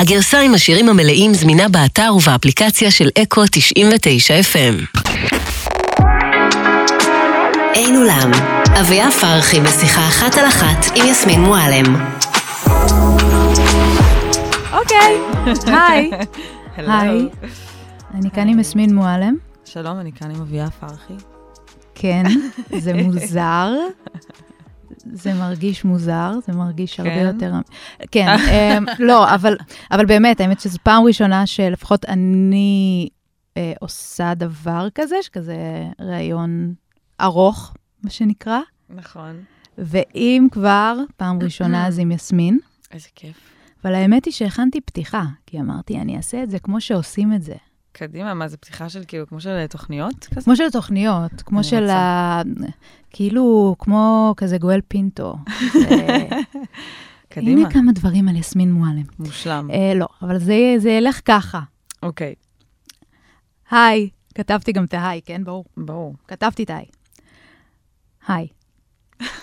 הגרסה עם השירים המלאים זמינה באתר ובאפליקציה של אקו 99 FM. אין אולם, אביה פרחי בשיחה אחת על אחת עם יסמין מועלם. אוקיי, היי. היי. אני כאן עם יסמין מועלם. שלום, אני כאן עם אביה פרחי. כן, זה מוזר. זה מרגיש מוזר, זה מרגיש הרבה כן? יותר... כן, אמ, לא, אבל, אבל באמת, האמת שזו פעם ראשונה שלפחות אני אה, עושה דבר כזה, שכזה ראיון ארוך, מה שנקרא, נכון. ואם כבר, פעם ראשונה אז עם יסמין. איזה כיף. אבל האמת היא שהכנתי פתיחה, כי אמרתי, אני אעשה את זה כמו שעושים את זה. קדימה, מה, זה פתיחה של כאילו, כמו של תוכניות כזה? כמו של תוכניות, כמו של רוצה. ה... כאילו, כמו כזה גואל פינטו. ו- קדימה, הנה כמה דברים על יסמין מועלם. מושלם. אה, לא, אבל זה, זה ילך ככה. אוקיי, היי, כתבתי גם את ההיי, כן? ברור. ברור. כתבתי את ההיי. היי.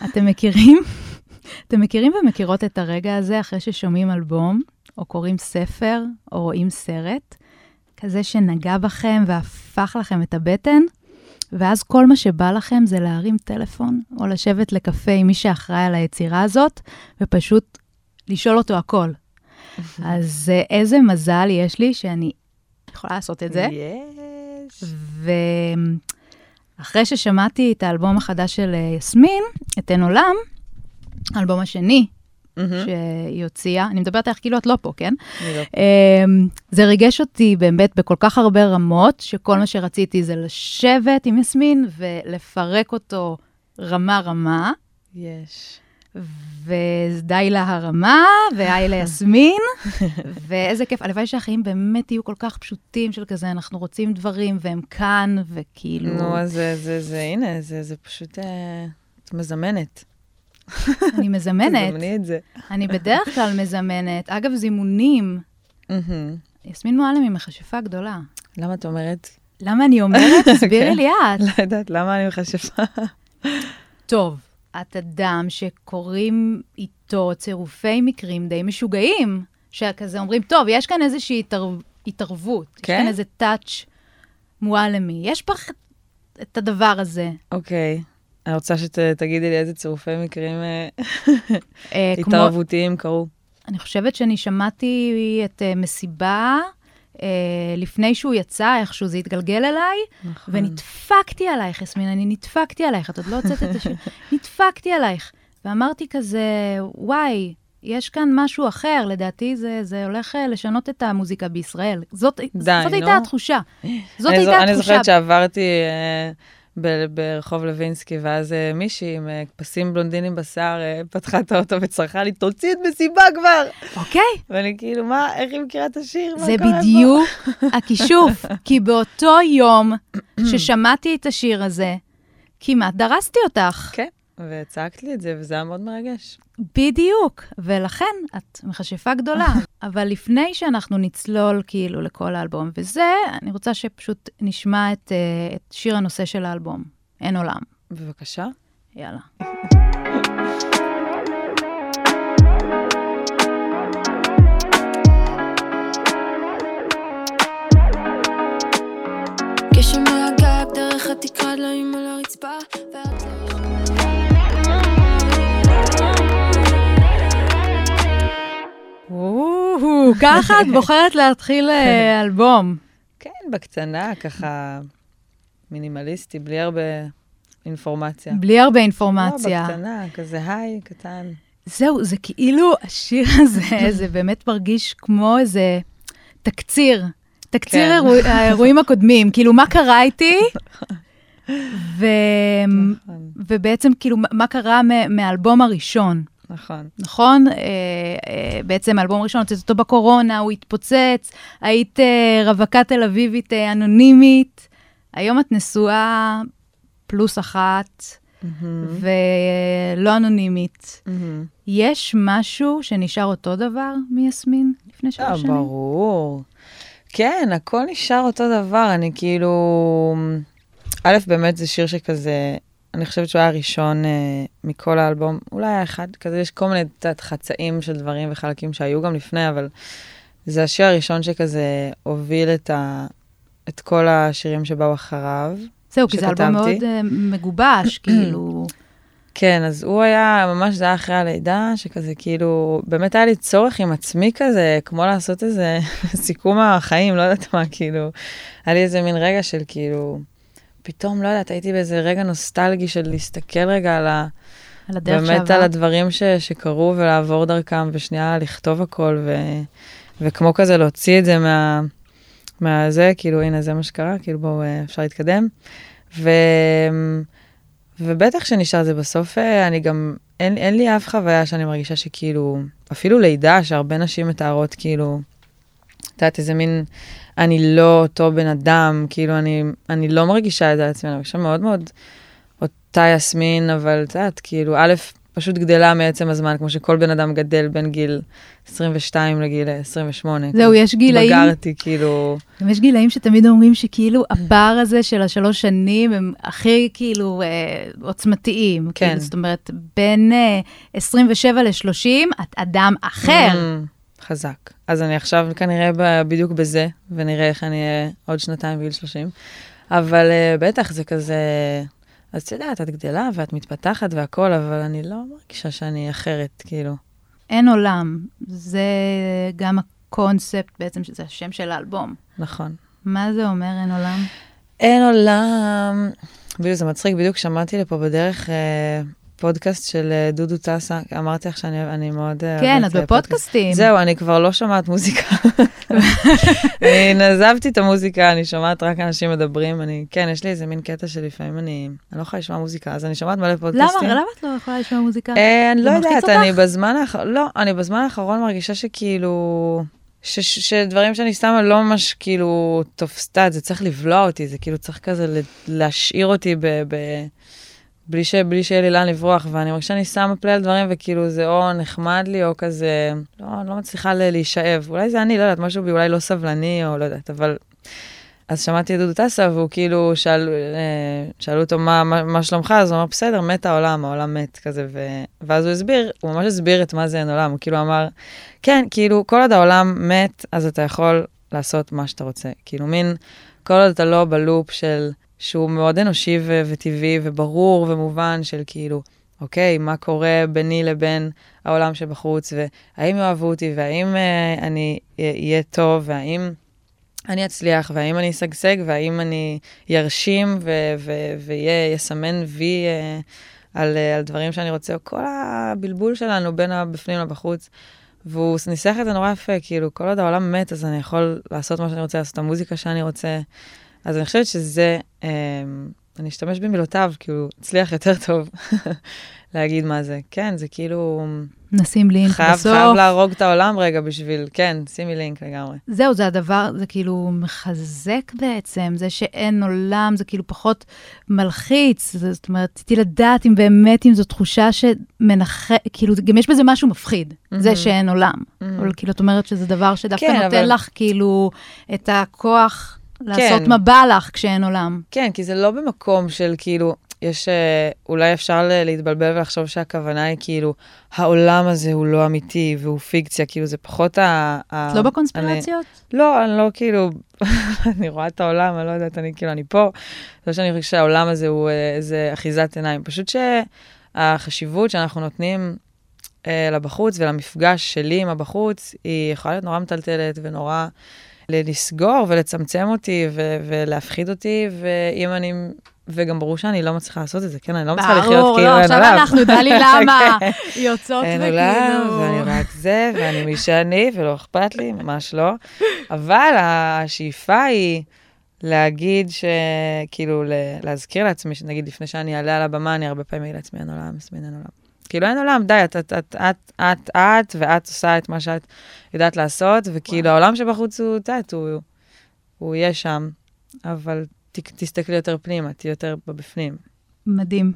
אתם מכירים? אתם מכירים ומכירות את הרגע הזה אחרי ששומעים אלבום, או קוראים ספר, או רואים סרט, כזה שנגע בכם והפך לכם את הבטן, ואז כל מה שבא לכם זה להרים טלפון, או לשבת לקפה עם מי שאחראי על היצירה הזאת, ופשוט לשאול אותו הכל. אז אה, איזה מזל יש לי שאני יכולה לעשות את זה. יש. ואחרי ששמעתי את האלבום החדש של אה, יסמין, את אין עולם, האלבום השני מהמם. שהיא הוציאה, אני מדברת עליך כאילו את לא פה, כן? לא- אמ, זה ריגש אותי באמת בכל כך הרבה רמות, שכל מה שרציתי זה לשבת עם יסמין ולפרק אותו רמה-רמה, יש. ודי לה הרמה, והי ליסמין, ואיזה כיף. הלוואי שהחיים באמת יהיו כל כך פשוטים של כזה, אנחנו רוצים דברים והם כאן, וכאילו... נו, אז זה, זה, זה, הנה, זה, זה פשוט, אה, את מזמנת. אני מזמנת, תזמני את זה. אני בדרך כלל מזמנת. אגב, זימונים, מהמם. יסמין מועלם היא מכשפה גדולה. למה את אומרת? למה אני אומרת? תסבירי לי את. לא יודעת, למה אני מכשפה? טוב, את אדם שקוראים איתו צירופי מקרים די משוגעים, שכזה אומרים, טוב, יש כאן איזושהי התערב... התערבות, יש כן? כאן איזה טאץ' מועלמי, יש בך את הדבר הזה. אוקיי. אני רוצה שתגידי לי איזה צירופי מקרים אה, אה, התערבותיים קרו. אני חושבת שאני שמעתי את uh, מסיבה, uh, לפני שהוא יצא, איכשהו זה התגלגל אליי, נכון. ונדפקתי עלייך, יסמין, אני נדפקתי עלייך, את עוד לא הוצאת את השיר. נדפקתי עלייך. ואמרתי כזה, וואי, יש כאן משהו אחר, לדעתי זה, זה הולך אה, לשנות את המוזיקה בישראל. זאת, די, זאת הייתה. התחושה. זאת אני הייתה אני התחושה. זוכרת שעברתי אה, ב- ברחוב לוינסקי, ואז אה, מישהי עם אה, פסים בלונדינים בשיער אה, פתחה את האוטו וצרחה לי, תוציא את מסיבה כבר! אוקיי? ואני כאילו, מה, איך היא מכירה את השיר? זה קורה פה?" בדיוק הכישוף. כי באותו יום ששמעתי את השיר הזה, כמעט דרסתי אותך. כן, וצעקת לי את זה, וזה היה מאוד מרגש. בדיוק, ולכן את מכשפה גדולה. אבל לפני שאנחנו נצלול כאילו לכל האלבום וזה, אני רוצה שפשוט נשמע את, uh, את שיר הנושא של האלבום, אין עולם. בבקשה. יאללה. גשם מהגג דרך התקרה דליים על הרצפה ואת לא... ככה את בוחרת להתחיל אה, אלבום. כן, בקטנה, ככה מינימליסטי, בלי הרבה אינפורמציה. בלי הרבה לא, אינפורמציה. בקטנה, כזה היי, קטן. זהו, זה כאילו, השיר הזה, זה באמת מרגיש כמו איזה תקציר. תקציר כן. אירוע- האירועים הקודמים. כאילו, מה קרה איתי? ו... נכון, ובעצם, כאילו, מה- מה קרה מ- מהאלבום הראשון, נכון. נכון? אה, אה, בעצם האלבום הראשון, הוצאת אותו בקורונה, הוא התפוצץ, היית אה, רווקה תל אביבית אה, אנונימית, היום את נשואה פלוס אחת, מהמם, ולא אנונימית. מהמם. יש משהו שנשאר אותו דבר מיסמין לפני שלוש שנים? ברור. כן, הכל נשאר אותו דבר, אני כאילו... א', באמת זה שיר שכזה, אני חושבת שהוא היה הראשון אה, מכל האלבום, אולי היה אחד, כזה יש כל מיני, יודעת, חצאים של דברים וחלקים שהיו גם לפני, אבל זה השיר הראשון שכזה הוביל את, ה, את כל השירים שבאו אחריו. זהו, כי זה אלבום. מאוד אה, מגובש, כאילו... כן, אז הוא היה, ממש זה היה אחרי הלידה, שכזה כאילו, באמת היה לי צורך עם עצמי כזה, כמו לעשות איזה סיכום החיים, לא יודעת מה, כאילו, היה לי איזה מין רגע של כאילו, פתאום, לא יודעת, הייתי באיזה רגע נוסטלגי של להסתכל רגע על ה... על הדרך באמת שעברת. על הדברים ש, שקרו ולעבור דרכם, ושנייה לכתוב הכל, ו, וכמו כזה להוציא את זה מה, מהזה, כאילו, הנה, זה מה שקרה, כאילו, בואו, אה, אפשר להתקדם. ו, ובטח שנשאר זה בסוף, אה, אני גם, אין, אין לי אף חוויה שאני מרגישה שכאילו, אפילו לידה, שהרבה נשים מתארות, כאילו, את יודעת, איזה מין, אני לא אותו בן אדם, כאילו, אני, אני לא מרגישה את זה על עצמי, אני מרגישה מאוד מאוד אותה יסמין, אבל את יודעת, כאילו, א', פשוט גדלה מעצם הזמן, כמו שכל בן אדם גדל בין גיל 22 לגיל 28. זהו, יש גילאים, בגרתי, כאילו, גם יש גילאים שתמיד אומרים שכאילו הפער הזה של השלוש שנים הם הכי כאילו אה, עוצמתיים. כן. כאילו, זאת אומרת, בין אה, 27 ל-30, את אדם אחר. Mm, חזק. אז אני עכשיו כנראה בדיוק בזה, ונראה איך אני אהיה עוד שנתיים בגיל 30. אבל uh, בטח זה כזה, אז את יודעת, את גדלה ואת מתפתחת והכול, אבל אני לא מרגישה שאני אחרת, כאילו. אין עולם. זה גם הקונספט בעצם, שזה השם של האלבום. נכון. מה זה אומר אין עולם? אין עולם. בדיוק, זה מצחיק, בדיוק שמעתי לפה בדרך אה, פודקאסט של אה, דודו טסה, אמרתי לך שאני אני מאוד... אה, כן, את בפודקאסטים. זהו, אני כבר לא שומעת מוזיקה. אני נעזבתי את המוזיקה, אני שומעת רק אנשים מדברים. אני, כן, יש לי איזה מין קטע שלפעמים אני, אני לא יכולה לשמוע מוזיקה, אז אני שומעת מלא למה? פודקאסטים. למה את לא יכולה לשמוע מוזיקה? אה, אני לא יודעת? אני בזמן האחרון, לא, אני בזמן האחרון מרגישה שכאילו, ש- שדברים שאני שמה לא ממש כאילו תופסת, זה צריך לבלוע אותי, זה כאילו צריך כזה להשאיר אותי ב... ב- בלי, ש, בלי שיהיה לי לאן לברוח, ואני מרגישה שאני שמה פלי על דברים, וכאילו זה או נחמד לי, או כזה, לא, אני לא מצליחה ל- להישאב. אולי זה אני, לא יודעת, משהו בי אולי לא סבלני, או לא יודעת, אבל... אז שמעתי את דודו טסה, והוא כאילו, שאל, אה, שאלו אותו מה, מה, מה שלומך, אז הוא אמר, בסדר, מת העולם, העולם מת, כזה, ו... ואז הוא הסביר, הוא ממש הסביר את מה זה אין עולם, הוא כאילו אמר, כן, כאילו, כל עוד העולם מת, אז אתה יכול לעשות מה שאתה רוצה. כאילו, מין, כל עוד אתה לא בלופ של, שהוא מאוד אנושי ו- וטבעי וברור ומובן, של כאילו, אוקיי, מה קורה ביני לבין העולם שבחוץ, והאם יאהבו אותי, והאם אה, אני אהיה טוב, והאם... אני אצליח, והאם אני אשגשג, והאם אני ירשים ו- ו- יסמן וי אה, על, אה, על דברים שאני רוצה, או כל הבלבול שלנו בין הבפנים לבחוץ. והוא ניסח את זה נורא יפה, כאילו, כל עוד העולם מת, אז אני יכול לעשות מה שאני רוצה, לעשות את המוזיקה שאני רוצה. אז אני חושבת שזה, אה, אני אשתמש במילותיו, כאילו, הצליח יותר טוב להגיד מה זה. כן, זה כאילו, נשים לינק חייב, בסוף. חייב להרוג את העולם רגע בשביל, כן, שימי לינק לגמרי. זהו, זה הדבר, זה כאילו מחזק בעצם, זה שאין עולם, זה כאילו פחות מלחיץ. זה- זאת אומרת, רציתי לדעת אם באמת, אם זו תחושה שמנח... כאילו, גם יש בזה משהו מפחיד, זה שאין עולם. אבל כאילו, את אומרת שזה דבר שדווקא כן, נותן אבל- לך כאילו את הכוח לעשות כן. מה בא לך כשאין עולם. כן, כי זה לא במקום של כאילו, יש, אה, אולי אפשר להתבלבל ולחשוב שהכוונה היא כאילו, העולם הזה הוא לא אמיתי והוא פיקציה, כאילו זה פחות ה... את לא בקונספירציות? אני, לא, אני לא כאילו, אני רואה את העולם, אני לא יודעת, אני כאילו, אני פה. לא שאני חושבת שהעולם הזה הוא אה, איזה אחיזת עיניים, פשוט שהחשיבות שאנחנו נותנים אה, לבחוץ ולמפגש שלי עם הבחוץ, היא יכולה להיות נורא מטלטלת ונורא לסגור ולצמצם אותי ו- ולהפחיד אותי, ואם אני... וגם ברור שאני לא מצליחה לעשות את זה, כן? אני לא מצליחה לחיות ברור, כאילו לא, אין עכשיו עולם. אנחנו, דלי למה, כן. יוצאות אין עולם, וכאילו... ואני רק זה, ואני מי שאני, ולא אכפת לי, ממש לא. אבל השאיפה היא להגיד ש... כאילו, ל- להזכיר לעצמי, שנגיד לפני שאני אעלה על הבמה, אני הרבה פעמים אגיד לעצמי, אין עולם, אין עולם. כאילו, אין עולם, די, את, את, את, את, את, את, ואת עושה את מה שאת יודעת לעשות, וכאילו, העולם שבחוץ הוא, את יודעת, הוא, הוא יהיה שם, אבל ת, תסתכלי יותר פנימה, תהיי יותר בבפנים. מדהים.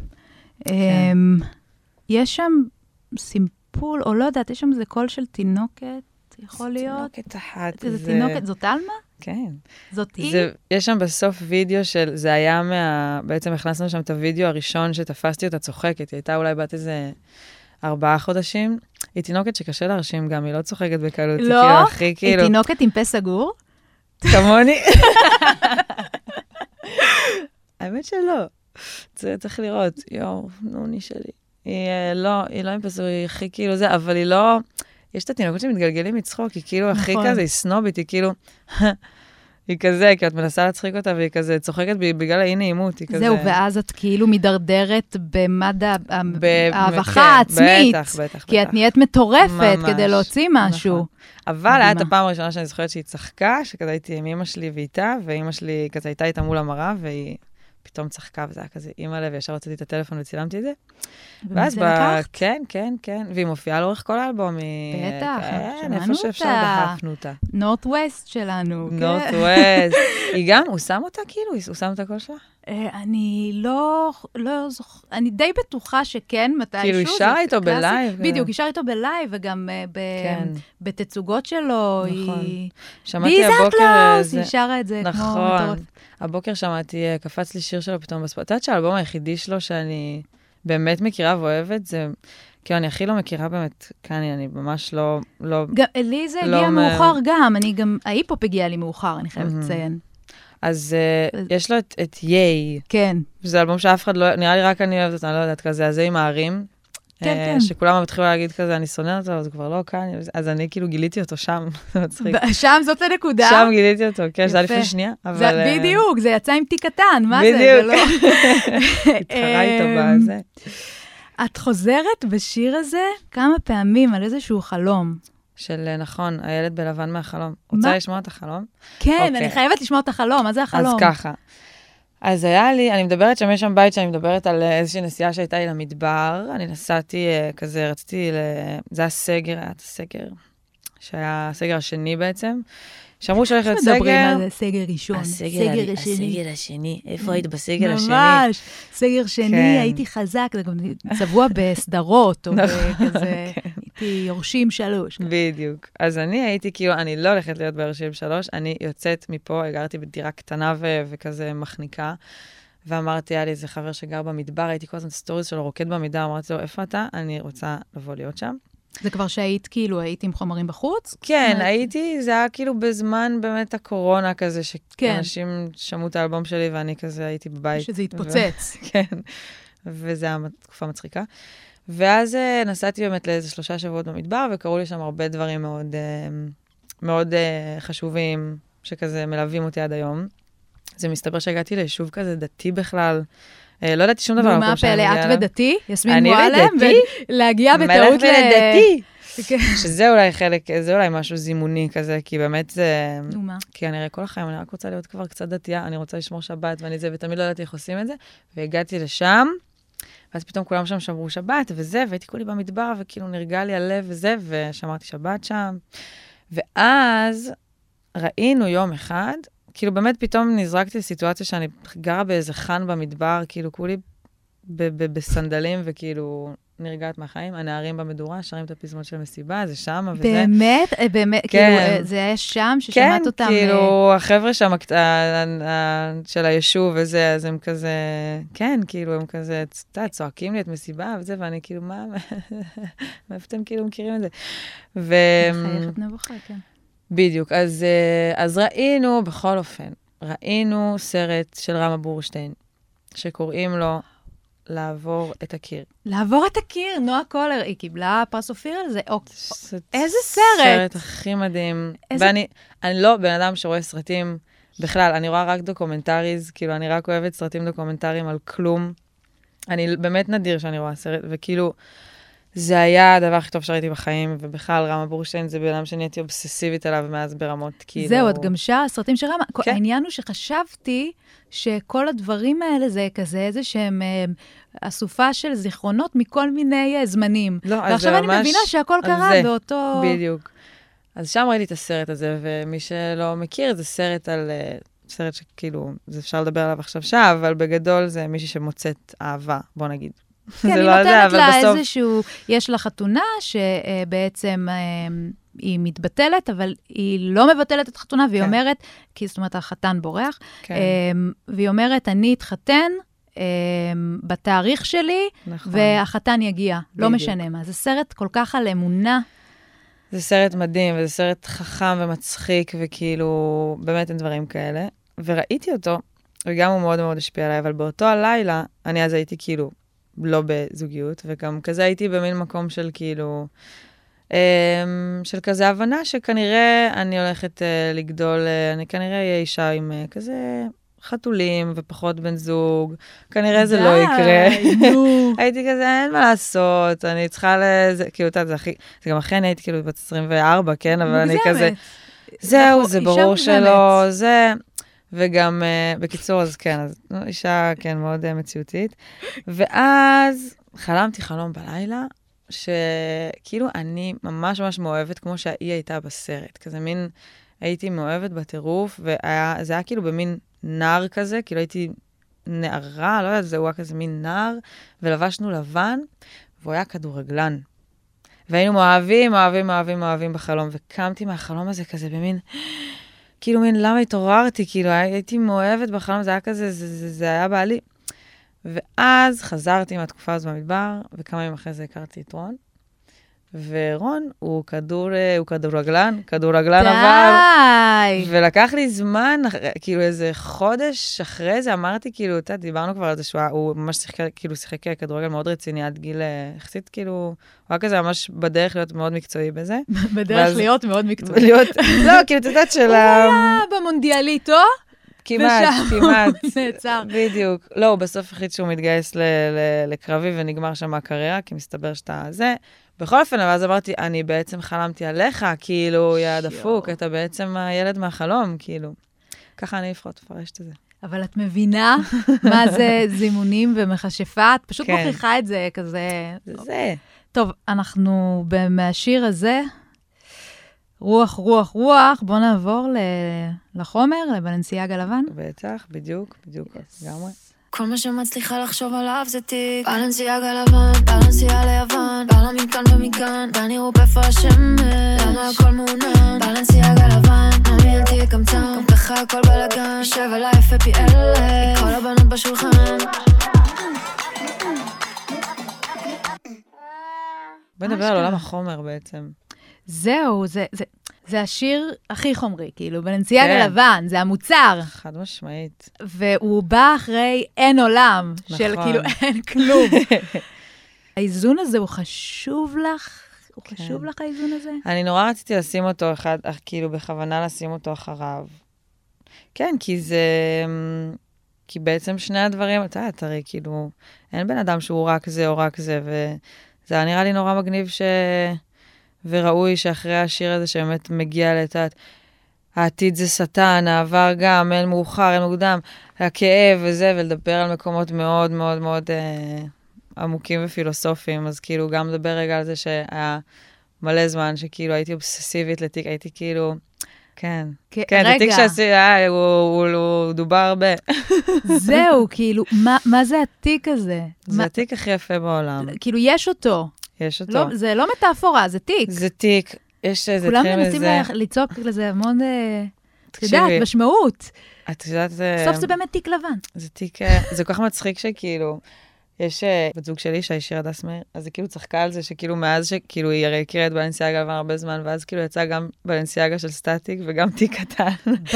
כן. אמ, יש שם סימפול, או לא יודעת, יש שם איזה קול של תינוקת, יכול להיות? תינוקת אחת. איזה זה- תינוקת, זאת עלמה? כן. זאת היא? זה, יש שם בסוף וידאו של, זה היה מה... בעצם הכנסנו שם את הוידאו הראשון שתפסתי אותה צוחקת, היא הייתה אולי בת איזה ארבעה חודשים, היא תינוקת שקשה להרשים גם, היא לא צוחקת בקלות. היא לא? כאילו הכי היא כאילו, תינוקת עם פה סגור? כמוני. האמת שלא. זה צריך לראות, יואו, נוני שלי. היא אה, לא, היא לא עם פסור, היא הכי כאילו זה, אבל היא לא... יש את התינוקות שמתגלגלים מצחוק, היא כאילו הכי נכון. כזה, היא סנובית, היא כאילו... היא כזה, כי את מנסה להצחיק אותה, והיא כזה צוחקת בגלל האי-נעימות, היא כזה... זהו, ואז את כאילו מידרדרת במד ההבכה כן, העצמית. בטח, בטח, כי את בטח. נהיית מטורפת ממש, כדי להוציא משהו. נכון. אבל מדהימה. הפעם הראשונה שאני זוכרת שהיא צחקה, שכזה הייתי עם אמא שלי ואיתה, ואימא שלי כזה הייתה איתה מול המראה, והיא פתאום צחקה, וזה היה כזה אימא'לה, וישר הוצאתי את הטלפון וצילמתי את זה. ואז ב... כן, כן, כן, והיא מופיעה לאורך כל האלבום. בטח, כן, שמענו איפה שאפשר אותה. דחפנו אותה. North West שלנו. כן. North West. היא גם, הוא שם אותה כאילו? הוא שם את הקול שלה? אה, אני לא, לא זוכ... אני די בטוחה שכן, מתישהו. כאילו, היא שרה איתו. בלייב. בדיוק, היא שרה איתו בלייב, וגם אה, ב... כן. בתצוגות שלו, נכון. היא... שמעתי הבוקר... קלאוס, איזה- היא שרה את זה כמו נכון. הבוקר שמעתי, אה, קפץ לי שיר שלו פתאום בספורט. את יודעת שהאלבום היחידי שלו שאני באמת מכירה ואוהבת, זה... כאילו, אני הכי לא מכירה באמת קני, אני ממש לא... לא... גם לי זה לא הגיע מ- מאוחר גם, אני גם, ההיפ-הופ הגיע לי מאוחר, אני חייבת מהמם. לציין. אז אה, יש לו את, ייי, כן, שזה אלבום שאף אחד לא... נראה לי רק אני אוהבת אותו, אני לא יודעת, כזה, הזה עם הערים. כן, אה, כן. שכולם התחילו להגיד כזה, אני שונא אותו, אז הוא כבר לא קני, אז אני כאילו גיליתי אותו שם, זה מצחיק. שם זאת הנקודה. שם גיליתי אותו, כן, זה היה. לפני שנייה, אבל... זה, אה, בדיוק, זה יצא עם תיק קטן, מה זה? בדיוק. זה לא... התחרה איתו אמ, בזה. את חוזרת בשיר הזה כמה פעמים על איזשהו חלום. של, אה, נכון, הילד בלבן מהחלום. מה? רוצה לשמוע את החלום? כן, אוקיי. אני חייבת לשמוע את החלום, מה זה החלום? אז ככה. אז היה לי, אני מדברת שם, יש שם בית שאני מדברת על אה, איזושהי נסיעה שהייתה לי למדבר. אני נסעתי אה, כזה, רציתי, ל... זה היה סגר, היה את הסגר, שהיה הסגר השני בעצם. שאמרו שהולך להיות סגר. מדברים על זה, סגר ראשון, הסגר, סגר הסגר השני. השני, איפה היית בסגר השני? ממש, סגר שני, כן. הייתי חזק, זה גם צבוע בסדרות, או נכון, בכזה, הייתי יורשים שלוש. בדיוק. אז אני הייתי כאילו, אני לא הולכת להיות ביורשים שלוש, אני יוצאת מפה, גרתי בדירה קטנה ו- וכזה מחניקה, ואמרתי, היה לי איזה חבר שגר במדבר, הייתי כל הזמן stories שלו רוקד במדבר, אמרתי לו, איפה אתה? אני רוצה לבוא להיות שם. זה כבר שהיית, כאילו, היית עם חומרים בחוץ? כן, אומרת- הייתי, זה היה כאילו בזמן באמת הקורונה כזה, כן. שאנשים שמעו את האלבום שלי ואני כזה הייתי בבית. שזה ו- התפוצץ. כן, וזה היה תקופה מצחיקה. ואז אה, נסעתי באמת לאיזה שלושה שבועות במדבר, וקרו לי שם הרבה דברים מאוד, אה, מאוד אה, חשובים, שכזה מלווים אותי עד היום. זה מסתבר שהגעתי ליישוב כזה דתי בכלל. אה, לא ידעתי שום דבר נו, על מה המקום שאני הפלא, את. ודתי? יסמין אני מועלם? ודתי? ולהגיע מלך בטעות ל... ולדתי. כן. שזה אולי חלק, זה אולי משהו זימוני כזה, כי באמת זה... נו, מה? כי אני הרי כל החיים, אני רק רוצה להיות כבר קצת דתייה, אני רוצה לשמור שבת ואני זה, ותמיד לא ידעתי איך עושים את זה. והגעתי לשם, ואז פתאום כולם שם שמרו שבת וזה, והייתי כולי במדבר, וכאילו נרגע לי הלב וזה, ושמרתי שבת שם. ואז ראינו יום אחד, כאילו באמת פתאום נזרקתי לסיטואציה שאני גרה באיזה חאן במדבר, כאילו כולי בסנדלים, וכאילו נרגעת מהחיים. הנערים במדורה שרים את הפזמון של המסיבה, זה שמה וזה. באמת? אה, באמת? כן. כאילו, זה היה שם ששמעת אותם? כן, כאילו, החבר'ה שם של היישוב וזה, אז הם כזה, כן, כאילו, הם כזה, את יודעת, צועקים לי את מסיבה וזה, ואני כאילו, מה, מאיפה אתם כאילו מכירים את זה? ו... מחייכת נבוכה, כן. בדיוק, אז, אה, אז ראינו, בכל אופן, ראינו סרט של רמה בורשטיין, שקוראים לו לעבור את הקיר. לעבור את הקיר, נועה קולר, היא קיבלה פרס אופיר על זה. או, זה איזה סרט? סרט הכי מדהים. איזה- ואני אני לא בן אדם שרואה סרטים בכלל, אני רואה רק documentaries, כאילו, אני רק אוהבת סרטים דוקומנטריים על כלום. אני באמת נדיר שאני רואה סרט, וכאילו, זה היה הדבר הכי טוב שראיתי בחיים, ובכלל, רמה בורשטיין זה בן אדם שנהייתי אובססיבית עליו מאז ברמות, כאילו... זהו, את גם שרה סרטים של רמה. כן. העניין הוא שחשבתי שכל הדברים האלה זה כזה איזה שהם אה, אסופה של זיכרונות מכל מיני אה, זמנים. לא, אז זה ועכשיו אני ממש מבינה שהכל קרה זה. באותו... בדיוק. אז שם ראיתי את הסרט הזה, ומי שלא מכיר, זה סרט על... אה, סרט שכאילו, זה אפשר לדבר עליו עכשיו שעה, אבל בגדול זה מישהי שמוצאת אהבה, בוא נגיד. כן, זה היא לא זה, נותנת אבל לה בסוף- איזשהו, יש לה חתונה שבעצם אה, היא מתבטלת, אבל היא לא מבטלת את החתונה, והיא כן. אומרת, כי זאת אומרת, החתן בורח, כן. אה, והיא אומרת, אני אתחתן בתאריך שלי, נכון. והחתן יגיע. לא בדיוק. משנה מה. זה סרט כל כך על אמונה. זה סרט מדהים, וזה סרט חכם ומצחיק, וכאילו, באמת אין דברים כאלה. וראיתי אותו, וגם הוא מאוד מאוד השפיע עליי, אבל באותו הלילה, אני אז הייתי כאילו לא בזוגיות, וגם כזה הייתי במין מקום של כאילו, אמ, של כזה הבנה שכנראה אני הולכת אה, לגדול, אה, אני כנראה אהיה אישה עם אה, כזה חתולים ופחות בן זוג, כנראה זה לא יקרה. הייתי כזה, אין מה לעשות, אני צריכה לזה, כאילו, את יודעת, זה הכי, זה גם אני הייתי כאילו בת 24, כן, אבל אני כזה, זהו, נכון, זה אישה ברור. שלא, זה... וגם, uh, בקיצור, אז כן, אז אישה, כן, מאוד uh, מציאותית. ואז חלמתי חלום בלילה, שכאילו אני ממש ממש מאוהבת, כמו שהיא הייתה בסרט. כזה מין, הייתי מאוהבת בטירוף, וזה היה כאילו במין נער כזה, כאילו הייתי נערה, לא יודעת, זה היה כזה מין נער, ולבשנו לבן, והוא היה כדורגלן. והיינו מאוהבים, מאוהבים, מאוהבים, מאוהבים בחלום, וקמתי מהחלום הזה כזה במין, כאילו מין, למה התעוררתי? כאילו, הייתי מאוהבת בחלום, זה היה כזה, זה, זה, זה היה בעלי. ואז חזרתי מהתקופה הזו במדבר, וכמה ימים אחרי זה הכרתי את רון. ורון הוא כדור, אה, הוא כדורגלן, כדורגלן אבל, די. ולקח לי זמן, כאילו איזה חודש אחרי זה, אמרתי, כאילו, אתה יודע, דיברנו כבר על זה שהוא הוא ממש שיחק, כאילו, שיחק כדורגל מאוד רציני עד גיל, אה, יחסית, כאילו, הוא היה כזה ממש בדרך להיות מאוד מקצועי בזה. בדרך ואז- להיות מאוד מקצועי. להיות, לא, כאילו, את יודעת של הוא ה... היה במונדיאליטו, כמעט, ושם כמעט. הוא נעצר. בדיוק. לא, הוא בסוף החליט שהוא מתגייס לקרבי ונגמר שם הקריירה, כי מסתבר שאתה זה. בכל אופן, אבל אז אמרתי, אני בעצם חלמתי עליך, כאילו, יא דפוק, אתה בעצם הילד מהחלום, כאילו. ככה אני לפחות מפרשת את זה. אבל את מבינה מה זה זימונים ומכשפה? את פשוט כן. מוכיחה את זה כזה... זה זה. טוב, אנחנו מהשיר הזה, רוח, רוח, רוח, בואו נעבור ל- לחומר, לבלנסיאגה לבן. בטח, בדיוק, בדיוק, לגמרי. כל מה שמצליחה לחשוב עליו זה תיק. בלנסיאגה לבן, בלנסיה ליוון בעלה מכאן ומכאן, ואני רופא איפה השמש למה הכל מעונן? בלנסיאגה לבן, ממי אל תהיה קמצן גם ככה הכל בלאגן יושב עליי יפה פי אלף כל הבנות בשולחן. בוא נדבר על עולם החומר בעצם. זהו, זה, זה, זה השיר הכי חומרי, כאילו, בלנסיאגה כן. לבן, זה המוצר. חד משמעית. והוא בא אחרי אין עולם, של נכון. כאילו אין כלום. האיזון הזה הוא חשוב לך? הוא כן. חשוב לך האיזון הזה? אני נורא רציתי לשים אותו אחד, כאילו בכוונה לשים אותו אחריו. כן, כי זה... כי בעצם שני הדברים, את יודעת, הרי כאילו, אין בן אדם שהוא רק זה או רק זה, וזה היה נראה לי נורא מגניב ש... וראוי שאחרי השיר הזה שבאמת מגיע לת... העתיד זה שטן, העבר גם, אין מאוחר, אין מוקדם, הכאב וזה, ולדבר על מקומות מאוד מאוד מאוד אה, עמוקים ופילוסופיים, אז כאילו גם לדבר רגע על זה שהיה מלא זמן שכאילו הייתי אובססיבית לתיק, הייתי כאילו, כן. כ- כן, רגע. שעשי, אה, הוא, הוא, הוא, הוא דובר הרבה. זהו, כאילו, מה, מה זה התיק הזה? זה מה, התיק הכי יפה בעולם, כאילו, יש אותו. יש אותו. לא, זה לא מטאפורה, זה תיק. זה תיק, יש איזה, כולם מנסים לצעוק לזה המון, אה, את יודעת, משמעות. את יודעת, בסוף זה באמת תיק לבן. זה תיק, אה, זה כל כך מצחיק שכאילו, יש אה, בת זוג שלי, שהיא שירה הדס מאיר, אז היא כאילו צחקה על זה שכאילו מאז שכאילו היא הרי הכירה את בלנסיאגה לבן הרבה זמן, ואז כאילו יצא גם בלנסיאגה של סטטיק וגם תיק קטן.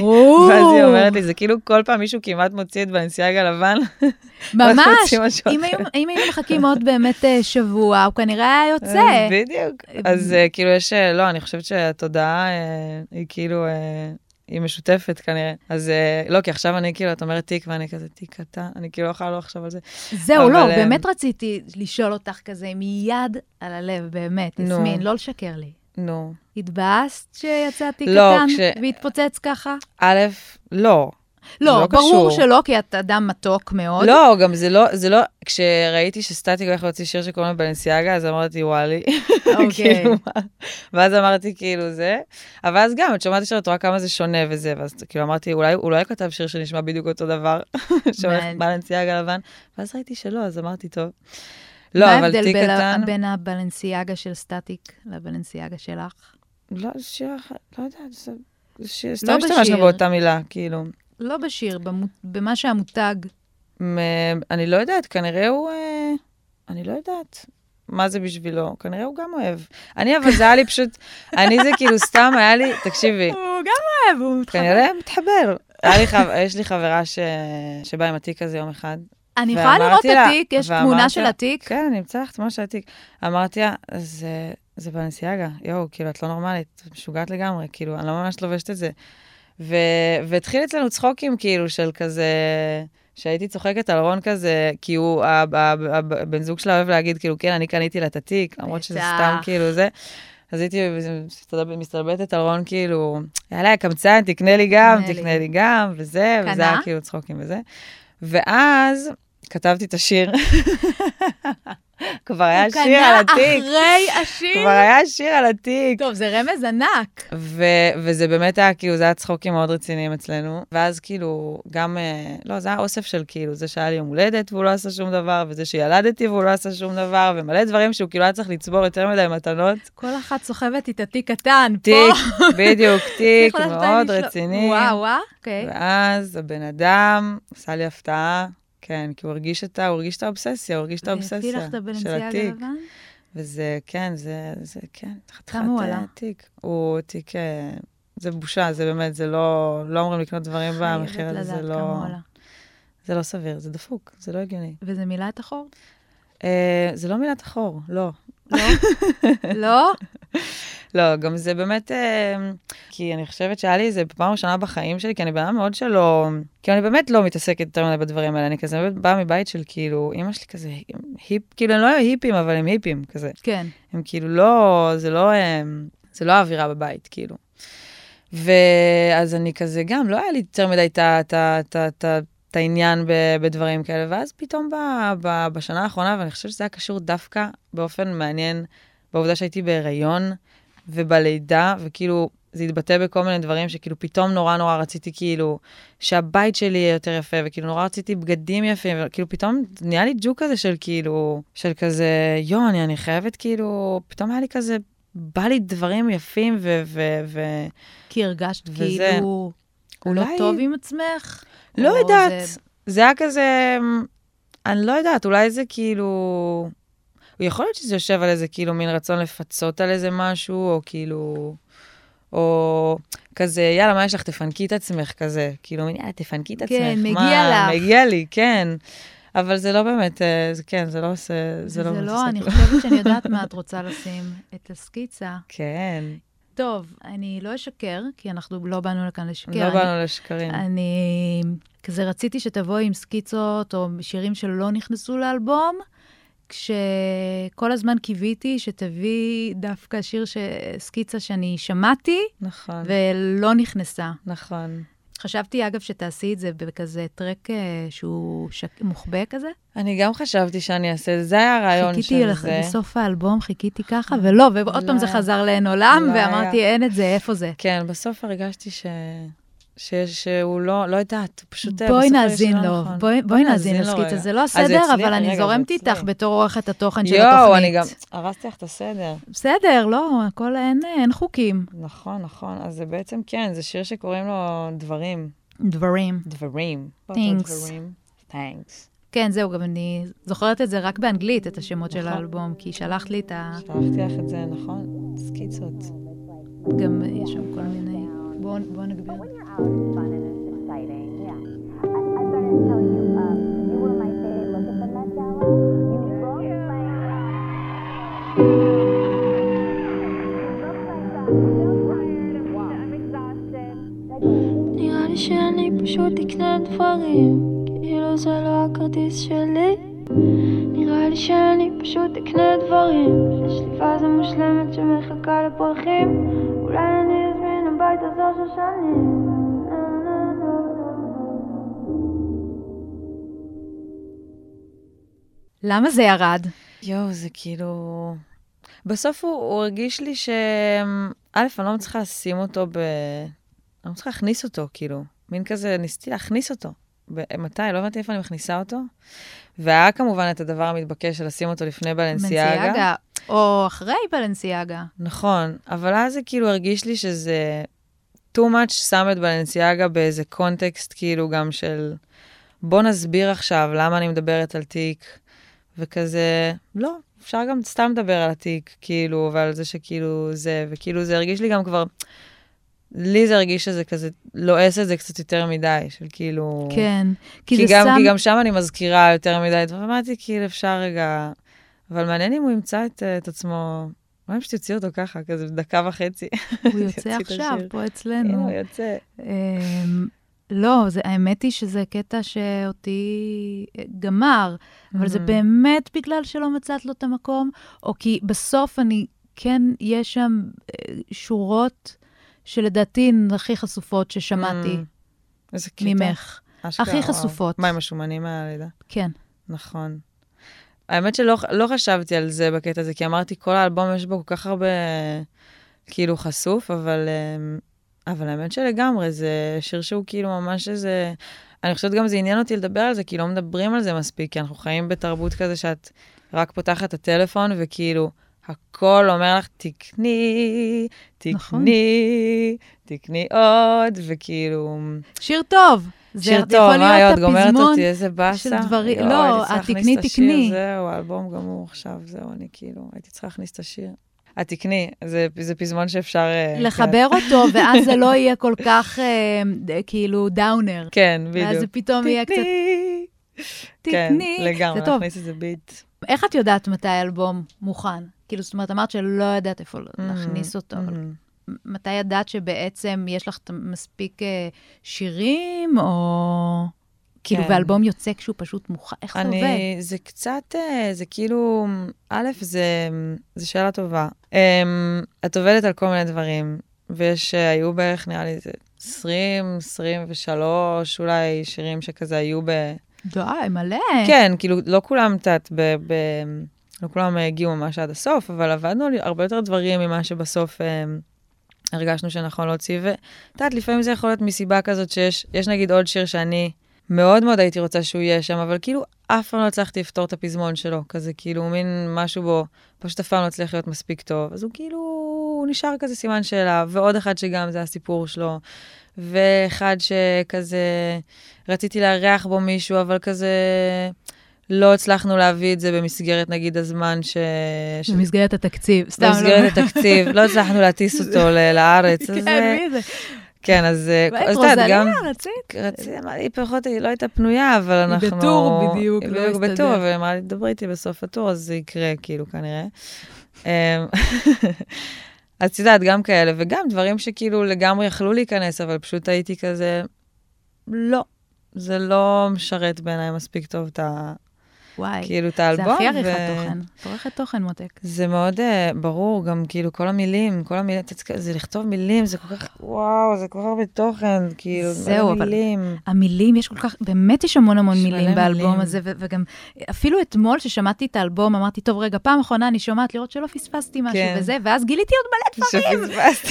ברור. ואז היא אומרת לי, זה כאילו כל פעם מישהו כמעט מוציא את בלנסיאגה לבן. ממש. אם. היו- היינו מחכים עוד באמת אה, שבוע, הוא כנראה היה יוצא. אז בדיוק. אז אה, כאילו יש, אה, לא, אני חושבת שהתודעה אה, היא כאילו, אה, היא משותפת כנראה. אז אה, לא, כי עכשיו אני כאילו, את אומרת תיק, ואני כזה תיק קטן, אני כאילו לא יכולה לא לחשוב על זה. זהו, אבל, לא, אה, באמת רציתי לשאול אותך כזה, מיד על הלב, באמת, נו. יסמין, לא לשקר לי. נו. התבאסת שיצא תיק לא, קטן כש- והתפוצץ ככה? א', לא. לא, לא ברור קשור. שלא, כי את אדם מתוק מאוד. לא, גם זה לא, זה לא, כשראיתי שסטטיק הולך להוציא שיר שקוראים לו בלנסיאגה, אז אמרתי, וואלי. אוקיי. כאילו, מה? ואז אמרתי, כאילו, זה. אבל אז גם, את שומעת ישר, את רואה כמה זה שונה וזה, ואז כאילו אמרתי, אולי הוא לא כתב שיר שנשמע בדיוק אותו דבר, שהולך. בלנסיאגה לבן, ואז ראיתי שלא, אז אמרתי, טוב. לא, מה אבל ההבדל תיק בין ה- קטן, בין הבלנסיאגה של סטטיק לבלנסיאגה שלך? לא, שיר אחר, לא יודעת, זה זה שיר, לא סתם השתמשנו. באותה מילה, כאילו. לא בשיר, במו- במה שהמותג אני לא יודעת, כנראה הוא... אה, אני לא יודעת. מה זה בשבילו? כנראה הוא גם אוהב. אני, אבל זה היה לי פשוט, אני זה כאילו סתם, היה לי, תקשיבי, הוא גם אוהב, הוא מתחבר. כנראה מתחבר. היה לי חו... יש לי חברה ש... שבאה עם התיק הזה יום אחד. אני יכולה לראות את התיק, יש תמונה של התיק. כן, אני אמצא לך תמונה של התיק. אמרתי לה, זה, זה בנסיאגה, יואו, כאילו, את לא נורמלית, את משוגעת לגמרי, כאילו, אני לא ממש לובשת את זה. ו... והתחיל אצלנו צחוקים, כאילו, של כזה, שהייתי צוחקת על רון כזה, כי הוא, הבן זוג שלה אוהב להגיד, כאילו, כן, אני קניתי לה את התיק, למרות שזה. סתם, כאילו, זה. אז הייתי מסתלבט- מסתלבטת על רון, כאילו, יאללה, קמצן, תקנה לי גם. תקנה לי גם, וזה, וזה? היה כאילו צחוקים וזה. ואז כתבתי את השיר. כבר היה הוא שיר על קנה התיק. אחרי השיר. כבר היה שיר על התיק. טוב, זה רמז ענק. ו- וזה באמת היה, כאילו, זה היה צחוקים מאוד רציניים אצלנו. ואז כאילו, גם, אה, לא, זה היה אוסף של כאילו, זה שהיה לי יום הולדת והוא לא עשה שום דבר, וזה שילדתי והוא לא עשה שום דבר, ומלא דברים שהוא כאילו היה צריך לצבור יותר מדי מתנות. כל אחת סוחבת איתה תיק קטן. פה. תיק, בדיוק, תיק מאוד רציני. וואו, וואו, אוקיי. ואז הבן אדם עשה לי הפתעה, כן, כי הוא הרגיש את ה- הוא הרגיש את האובססיה, הוא הרגיש את האובססיה והביא לך את של הבנסיאגה התיק. לבן? וזה, כן, זה, זה, כן, חתיכת אה? תיק. הוא תיק, אה, זה בושה, זה באמת, זה לא, לא אומרים לקנות דברים במחיר הזה, זה לא. זה לא סביר, זה דפוק, זה לא הגיוני. וזה מילא את החור? אה, זה לא מילת החור, לא. לא? לא? לא, גם זה באמת, אה, כי אני חושבת שהיה לי איזה פעם ראשונה בחיים שלי, כי אני בן אדם מאוד שלא, כי אני באמת לא מתעסקת יותר מדי בדברים האלה, אני כזה באה מבית של כאילו, אימא שלי כזה היפ, כאילו, הם לא היפים, אבל הם היפים כזה. כן. הם כאילו לא, זה לא, הם, זה לא האווירה בבית, כאילו. ואז אני כזה גם, לא היה לי יותר מדי את ה- את העניין ב- בדברים כאלה, ואז פתאום ב, ב, בשנה האחרונה, ואני חושבת שזה היה קשור דווקא באופן מעניין, בעובדה שהייתי בהיריון ובלידה, וכאילו, זה התבטא בכל מיני דברים שכאילו פתאום נורא נורא רציתי כאילו שהבית שלי יהיה יותר יפה, וכאילו נורא רציתי בגדים יפים, וכאילו פתאום נהיה לי ג'וק כזה של כאילו, של כזה, יו, אני, אני חייבת כאילו, פתאום היה לי כזה, בא לי דברים יפים ו... ו, ו כי הרגשת וזה- כאילו לא אולי- טוב עם עצמך? לא יודעת, זה- זה היה כזה, אני לא יודעת, אולי זה כאילו... יכול להיות שזה יושב על איזה כאילו מין רצון לפצות על איזה משהו, או כאילו... או כזה, יאללה, מה יש לך? תפנקי את עצמך כזה. כאילו, יאללה, תפנקי את עצמך. כן, מגיע מה, לך. מגיע לי, כן. אבל זה לא באמת, אה, זה כן, זה לא עושה, זה זה לא באמת לא, עושה אני. חושבת שאני יודעת מה את רוצה לשים, את הסקיצה. כן, טוב, אני לא אשקר, כי אנחנו לא באנו לכאן לשקר. לא אני- באנו לשקרים. אני כזה רציתי שתבואי עם סקיצות או שירים שלא נכנסו לאלבום, כשכל הזמן קיוויתי שתביאי דווקא שיר, ש... סקיצה שאני שמעתי נכון, ולא נכנסה. נכון. חשבתי, אגב, שתעשי את זה בכזה טרק אה, שהוא שק... מוחבא כזה. אני גם חשבתי שאני אעשה את זה, זה היה הרעיון של חיכיתי לך, זה. בסוף האלבום, חיכיתי ככה, ולא, ועוד לא פעם זה היה. חזר לעין עולם, לא ואמרתי, היה. אין את זה, איפה זה? כן, בסוף הרגשתי ש... ש... שהוא לא, לא יודעת, הוא פשוט... בואי בסוף הרגשתי נאזין לו, נכון. בואי- בואי נאזין. רגע. זה לא הסדר? אבל אני זורמת. איתך בתור עורכת התוכן של התוכנית. יואו, אני גם... הרסתי לך את הסדר. בסדר, לא, הכל אין, אין חוקים. נכון, נכון. אז זה בעצם, כן, זה שיר שקוראים לו דברים. דברים. דברים. Thanks. Thanks. כן, זהו, גם אני זוכרת את זה רק באנגלית, את השמות של נכון. האלבום, כי שלחת לי את ה... שלחתי לך את זה, נכון? סקיצות. גם יש שם כל מיני... בואו בוא נגביר. Fun and it's exciting. Yeah. I, I better tell you, um, you were my favorite look at the Met Gala. You look נראה לי שאני פשוט אקנה דברים, כאילו זה לא הכרטיס שלי. נראה לי שאני פשוט אקנה דברים, יש לי פאזה מושלמת שמחכה לפרחים. אולי אני אזמין הביתה זו שושנים. למה זה ירד? יואו, זה כאילו... בסוף הוא, הוא הרגיש לי ש... א', אני לא מצליחה לשים אותו ב... אני לא מצליחה להכניס אותו, כאילו. מין כזה, ניסיתי להכניס אותו. ב- מתי? לא הבנתי איפה אני מכניסה אותו. והיה כמובן את הדבר המתבקש של לשים אותו לפני בלנסיאגה. בנסיאגה, או אחרי בלנסיאגה. נכון, אבל אז זה כאילו הרגיש לי שזה too much שם את בלנסיאגה באיזה קונטקסט כאילו גם של, בוא נסביר עכשיו למה אני מדברת על תיק, וכזה, לא, אפשר גם סתם לדבר על התיק, כאילו, ועל זה שכאילו זה, וכאילו זה הרגיש לי גם כבר, לי זה הרגיש שזה כזה לועס את זה קצת יותר מדי, של כאילו... כן, כי, כי, זה גם, שם... כי גם שם אני מזכירה יותר מדי דברים, אמרתי, כאילו, אפשר רגע... אבל מעניין אם הוא ימצא את, את עצמו, אולי פשוט יוציא אותו ככה, כזה דקה וחצי. הוא יוצא עכשיו. פה הנה, אצלנו. הוא יוצא. לא, זה, האמת היא שזה קטע שאותי גמר, אבל זה Mhm. באמת בגלל שלא מצאת לו את המקום, או כי בסוף אני, כן, יש שם אה, שורות שלדעתי הן הכי חשופות ששמעתי Mm, איזה קטע. ממך. אשכרה, הכי. חשופות. מה, עם השומנים מהלידה? כן. נכון. האמת שלא לא חשבתי על זה בקטע הזה, כי אמרתי, כל האלבום יש בו כל כך הרבה, כאילו, חשוף, אבל, אמ, אבל האמת שלגמרי, זה שיר שהוא כאילו ממש איזה... אני חושבת גם זה עניין אותי לדבר על זה, כי לא מדברים על זה מספיק, כי אנחנו חיים בתרבות כזה שאת רק פותחת את הטלפון, וכאילו, הכל אומר לך, תקני, נכון. תקני, תקני עוד, וכאילו... שיר טוב. שיר טוב, מה להיות עוד? גומרת אותי, איזה באסה. דברים- יואו, לא, התקני, תקני. זהו, האלבום גמור עכשיו, זהו, אני כאילו, הייתי צריכה להכניס את השיר. התקני, זה, זה פזמון שאפשר... אה, לחבר אותו, ואז זה לא יהיה כל כך אה, ד- כאילו דאונר. כן, כן, בדיוק. ואז זה פתאום יהיה קצת... תקני. כן, תקני. לגמרי. להכניס איזה ביט. איך את יודעת מתי האלבום מוכן? כאילו, זאת אומרת, אמרת שלא ידעת איפה להכניס אותו, מהמם. מתי ידעת שבעצם יש לך מספיק אה, שירים, או... כאילו, כן. ואלבום יוצא כשהוא פשוט מוכן, איך זה עובד? אני, זה קצת, אה, זה כאילו, א', זה, זה שאלה טובה. Um, את עובדת על כל מיני דברים, ויש, אה, היו בערך, נראה לי, איזה 20, 23, אולי שירים שכזה היו ב... די, מלא. כן, כאילו, לא כולם, את יודעת, ב... ב... לא כולם הגיעו ממש עד הסוף, אבל עבדנו על הרבה יותר דברים ממה שבסוף אה, הרגשנו שנכון להוציא. ואת יודעת, לפעמים זה יכול להיות מסיבה כזאת שיש, יש נגיד עוד שיר שאני מאוד מאוד הייתי רוצה שהוא יהיה שם, אבל כאילו אף פעם לא הצלחתי לפתור את הפזמון שלו. כזה כאילו מין משהו בו, פשוט אף פעם לא הצליח להיות מספיק טוב. אז הוא כאילו, הוא נשאר כזה סימן שאלה, ועוד אחד שגם זה הסיפור שלו. ואחד שכזה, רציתי לארח בו מישהו, אבל כזה לא הצלחנו להביא את זה במסגרת, נגיד, הזמן ש... ש... במסגרת התקציב, סתם. לא- במסגרת התקציב, לא הצלחנו להטיס אותו לארץ. כן, מי זה? כן, אז אה, אז את יודעת, גם... רוזליה, רצית? רציתי, אמרה לי, פחות, היא לא הייתה פנויה, אבל היא אנחנו... בטור בדיוק, היא לא בדיוק הסתדר. בטור, אבל היא אמרה לי, דברי איתי בסוף הטור, אז זה יקרה, כאילו, כנראה. אמ, אז את יודעת, גם כאלה, וגם דברים שכאילו לגמרי יכלו להיכנס, אבל פשוט הייתי כזה, לא, זה לא משרת בעיניי מספיק טוב את ה... וואי, כאילו, את זה האלבום. הכי עריכת ו- תוכן. את עורכת תוכן, מותק. זה מאוד uh, ברור, גם כאילו כל המילים, כל המילים, זה לכתוב מילים, זה כל כך, וואו, זה כל כך הרבה תוכן, כאילו, זהו, מלא אבל- מילים. המילים, יש כל כך, באמת יש המון המון מילים באלבום מילים. הזה, ו- וגם, אפילו אתמול ששמעתי את האלבום, אמרתי, טוב, רגע, פעם אחרונה אני שומעת לראות שלא פספסתי משהו כן. וזה, ואז גיליתי עוד מלא דברים.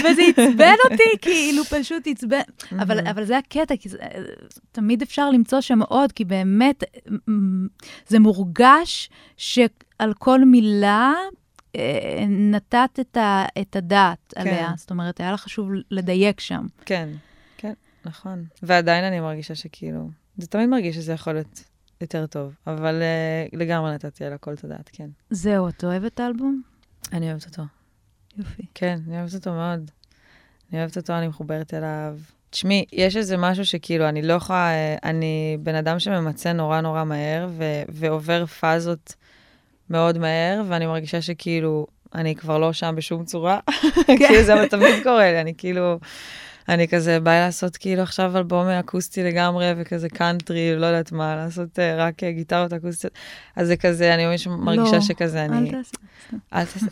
וזה עצבן אותי, כאילו, פשוט עצבן. אבל. אבל זה הקטע, כי זה, תמיד אפשר למצוא שם עוד, כי באמת, מ, זה מורגש שעל כל מילה אה, נתת את, ה, את הדעת כן. עליה. זאת אומרת, היה לך חשוב לדייק שם. כן, כן, נכון. ועדיין אני מרגישה שכאילו, זה תמיד מרגיש שזה יכול להיות יותר טוב, אבל uh, לגמרי נתתי על הכל את הדעת, כן. זהו, את אוהבת את האלבום? אני אוהבת אותו. יופי. כן, אני אוהבת אותו מאוד. אני אוהבת אותו, אני מחוברת אליו. תשמעי, יש איזה משהו שכאילו, אני לא יכולה, אה, אני בן אדם שממצה נורא נורא מהר, ו- ועובר פאזות מאוד מהר, ואני מרגישה שכאילו, אני כבר לא שם בשום צורה. כאילו, זה תמיד קורה לי, אני כאילו, אני כזה, בא לי לעשות כאילו עכשיו אלבום אקוסטי לגמרי, וכזה קאנטרי, לא יודעת מה, לעשות אה, רק אה, גיטרות אקוסטיות. אז זה כזה, אני ממש מרגישה לא, שכזה, אני... אל תעשי. אל תעשי.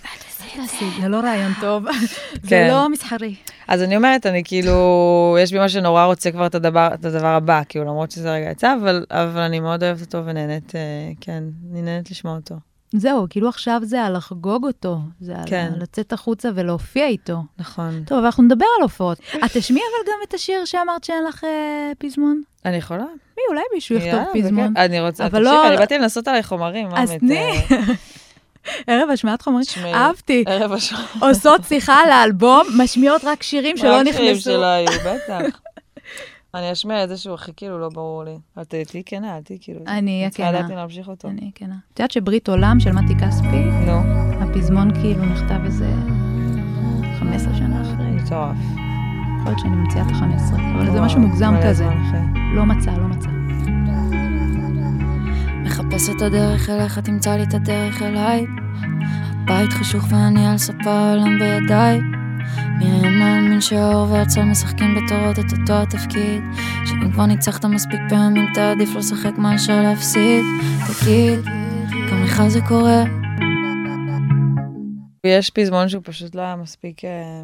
אל תעשי, זה לא רעיון טוב. זה כן. לא מסחרי. אז אני אומרת, אני כאילו, יש בי משהו שנורא רוצה כבר את הדבר, את הבא, כאילו, למרות שזה רגע יצא, אבל, אבל אני מאוד אוהבת אותו ונהנית, אה, כן, אני נהנית לשמוע אותו. זהו, כאילו עכשיו זה על לחגוג אותו. זה על כן. לצאת החוצה ולהופיע איתו. נכון. טוב, אבל אנחנו נדבר על הופעות. את תשמיעי אבל גם את השיר שאמרת שאין לך אה, פזמון? אני יכולה? מי, אולי מישהו יכתוב פזמון. אני רוצה, אבל תקשיבי, לא- אני באתי לנסות עליי חומרים, אז תני. אה, ערב השמעת חומרים. תשמעי. אהבתי. ערב השעה. עושות שיחה על האלבום, משמיעות רק שירים שלא רק שירים נכנסו. שלא היו, בטח. אני אשמיע את זה שהוא הכי כאילו לא ברור לי. אבל תהיי כנה, אל תהיי כאילו... אני אהיה צריכה לדעת כנה. אם להמשיך אותו. אני כנה. את יודעת שברית עולם של מתי כספי, נו, הפזמון כאילו נכתב איזה 15 שנה אחרי. מטורף. יכול להיות שאני ממציאה את ה-15, אבל זה משהו מוגזם כזה. לא מצא, לא מצא. מחפש את הדרך אליך, תמצא לי את הדרך אליי. בית חשוך ואני על ספה, העולם בידיי. מי היה מאמין שהאור והצל משחקים בתורות את אותו התפקיד? שאם כבר ניצחת מספיק פעמים, תעדיף לא לשחק מאשר להפסיד. תגיד, גם לך זה קורה? יש פזמון שהוא פשוט לא היה מספיק... אה,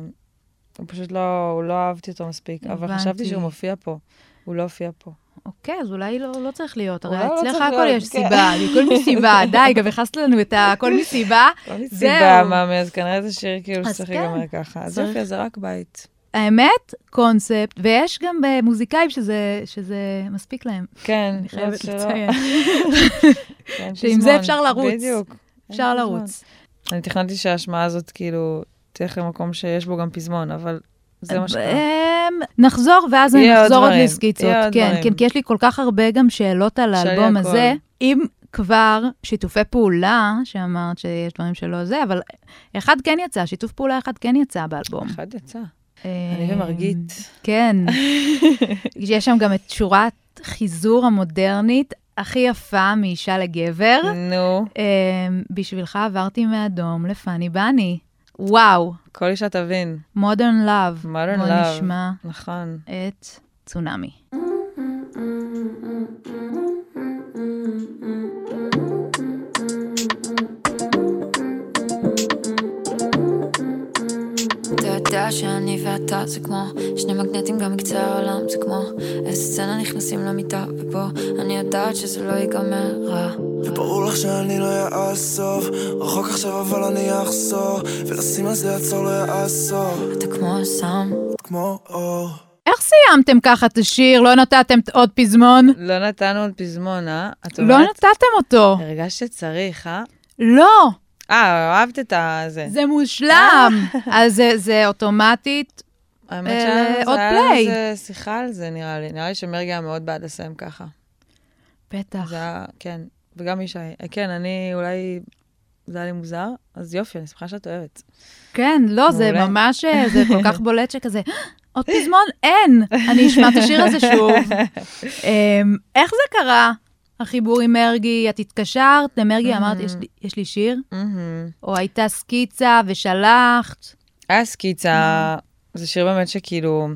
הוא פשוט לא... הוא לא אהבתי אותו מספיק. אבל. חשבתי שהוא מופיע פה. הוא לא הופיע פה. אוקיי, אז אולי לא, לא צריך להיות. הרי לא אצלך צריך הכל יש כן. סיבה, הכל מסיבה. די, גם הכנסת לנו את הכל מסיבה. לא זהו. סיבה, מאמי, אז כנראה זה שיר כאילו שצריך כן, להיגמר ככה. אז. יופי, אז זה רק בית. האמת, קונספט, ויש גם מוזיקאים שזה, שזה מספיק להם. כן, אני חייבת לא, לציין. כן, שעם זה. אפשר לרוץ. בדיוק. אפשר. לרוץ. אני תכננתי שההשמעה הזאת כאילו תלך למקום שיש בו גם פזמון, אבל זה מה שקרה. נחזור, ואז עוד נחזור עוד לסקיצות. כן. כן, כי יש לי כל כך הרבה גם שאלות על האלבום. הזה. אם כבר שיתופי פעולה, שאמרת שיש דברים שלא זה, אבל אחד כן יצא, שיתוף פעולה אחד כן יצא באלבום. אחד יצא. אני אמ, ומרגית. כן. יש שם גם את שורת חיזור המודרנית הכי יפה מאישה לגבר. נו, אמ, בשבילך עברתי מאדום לפאני בני. וואו, כל אישה תבין. מודרן לאב. Modern בוא Love. נשמע נכון. את צונאמי. אתה יודע שאני ואתה זה כמו שני מגנטים גם מקצה העולם זה כמו איזה סצנה נכנסים למיטה ופה אני יודעת שזה לא ייגמר רע וברור לך שאני לא אעזוב רחוק עכשיו אבל אני אחזור ולשים על זה עצור לא יעזור אתה כמו סם את כמו אור איך סיימתם ככה את השיר? לא נתתם עוד פזמון? לא נתנו עוד פזמון, אה? לא? נתתם אותו. הרגשת שצריך, אה? לא, אה, אהבת את הזה. זה מושלם. אז זה- זה אוטומטית. האמת אה, שהיה לנו- עוד זה היה פליי. איזה שיחה על זה, נראה לי. נראה לי שמרגי היה מאוד בעד לסיים ככה. בטח. זה היה, כן. וגם ישי. אה, כן, אני אולי... זה היה לי מוזר, אז יופי, אני שמחה שאת אוהבת. כן, לא, זה. ממש, אה, זה כל כך בולט שכזה, עוד פזמון? אין. אני אשמע את השיר הזה שוב. אמ, איך זה קרה? החיבור עם מרגי, את התקשרת למרגי, אמרת, "יש לי- יש לי שיר? מהמם. או הייתה סקיצה ושלחת? היה סקיצה, זה שיר באמת שכאילו,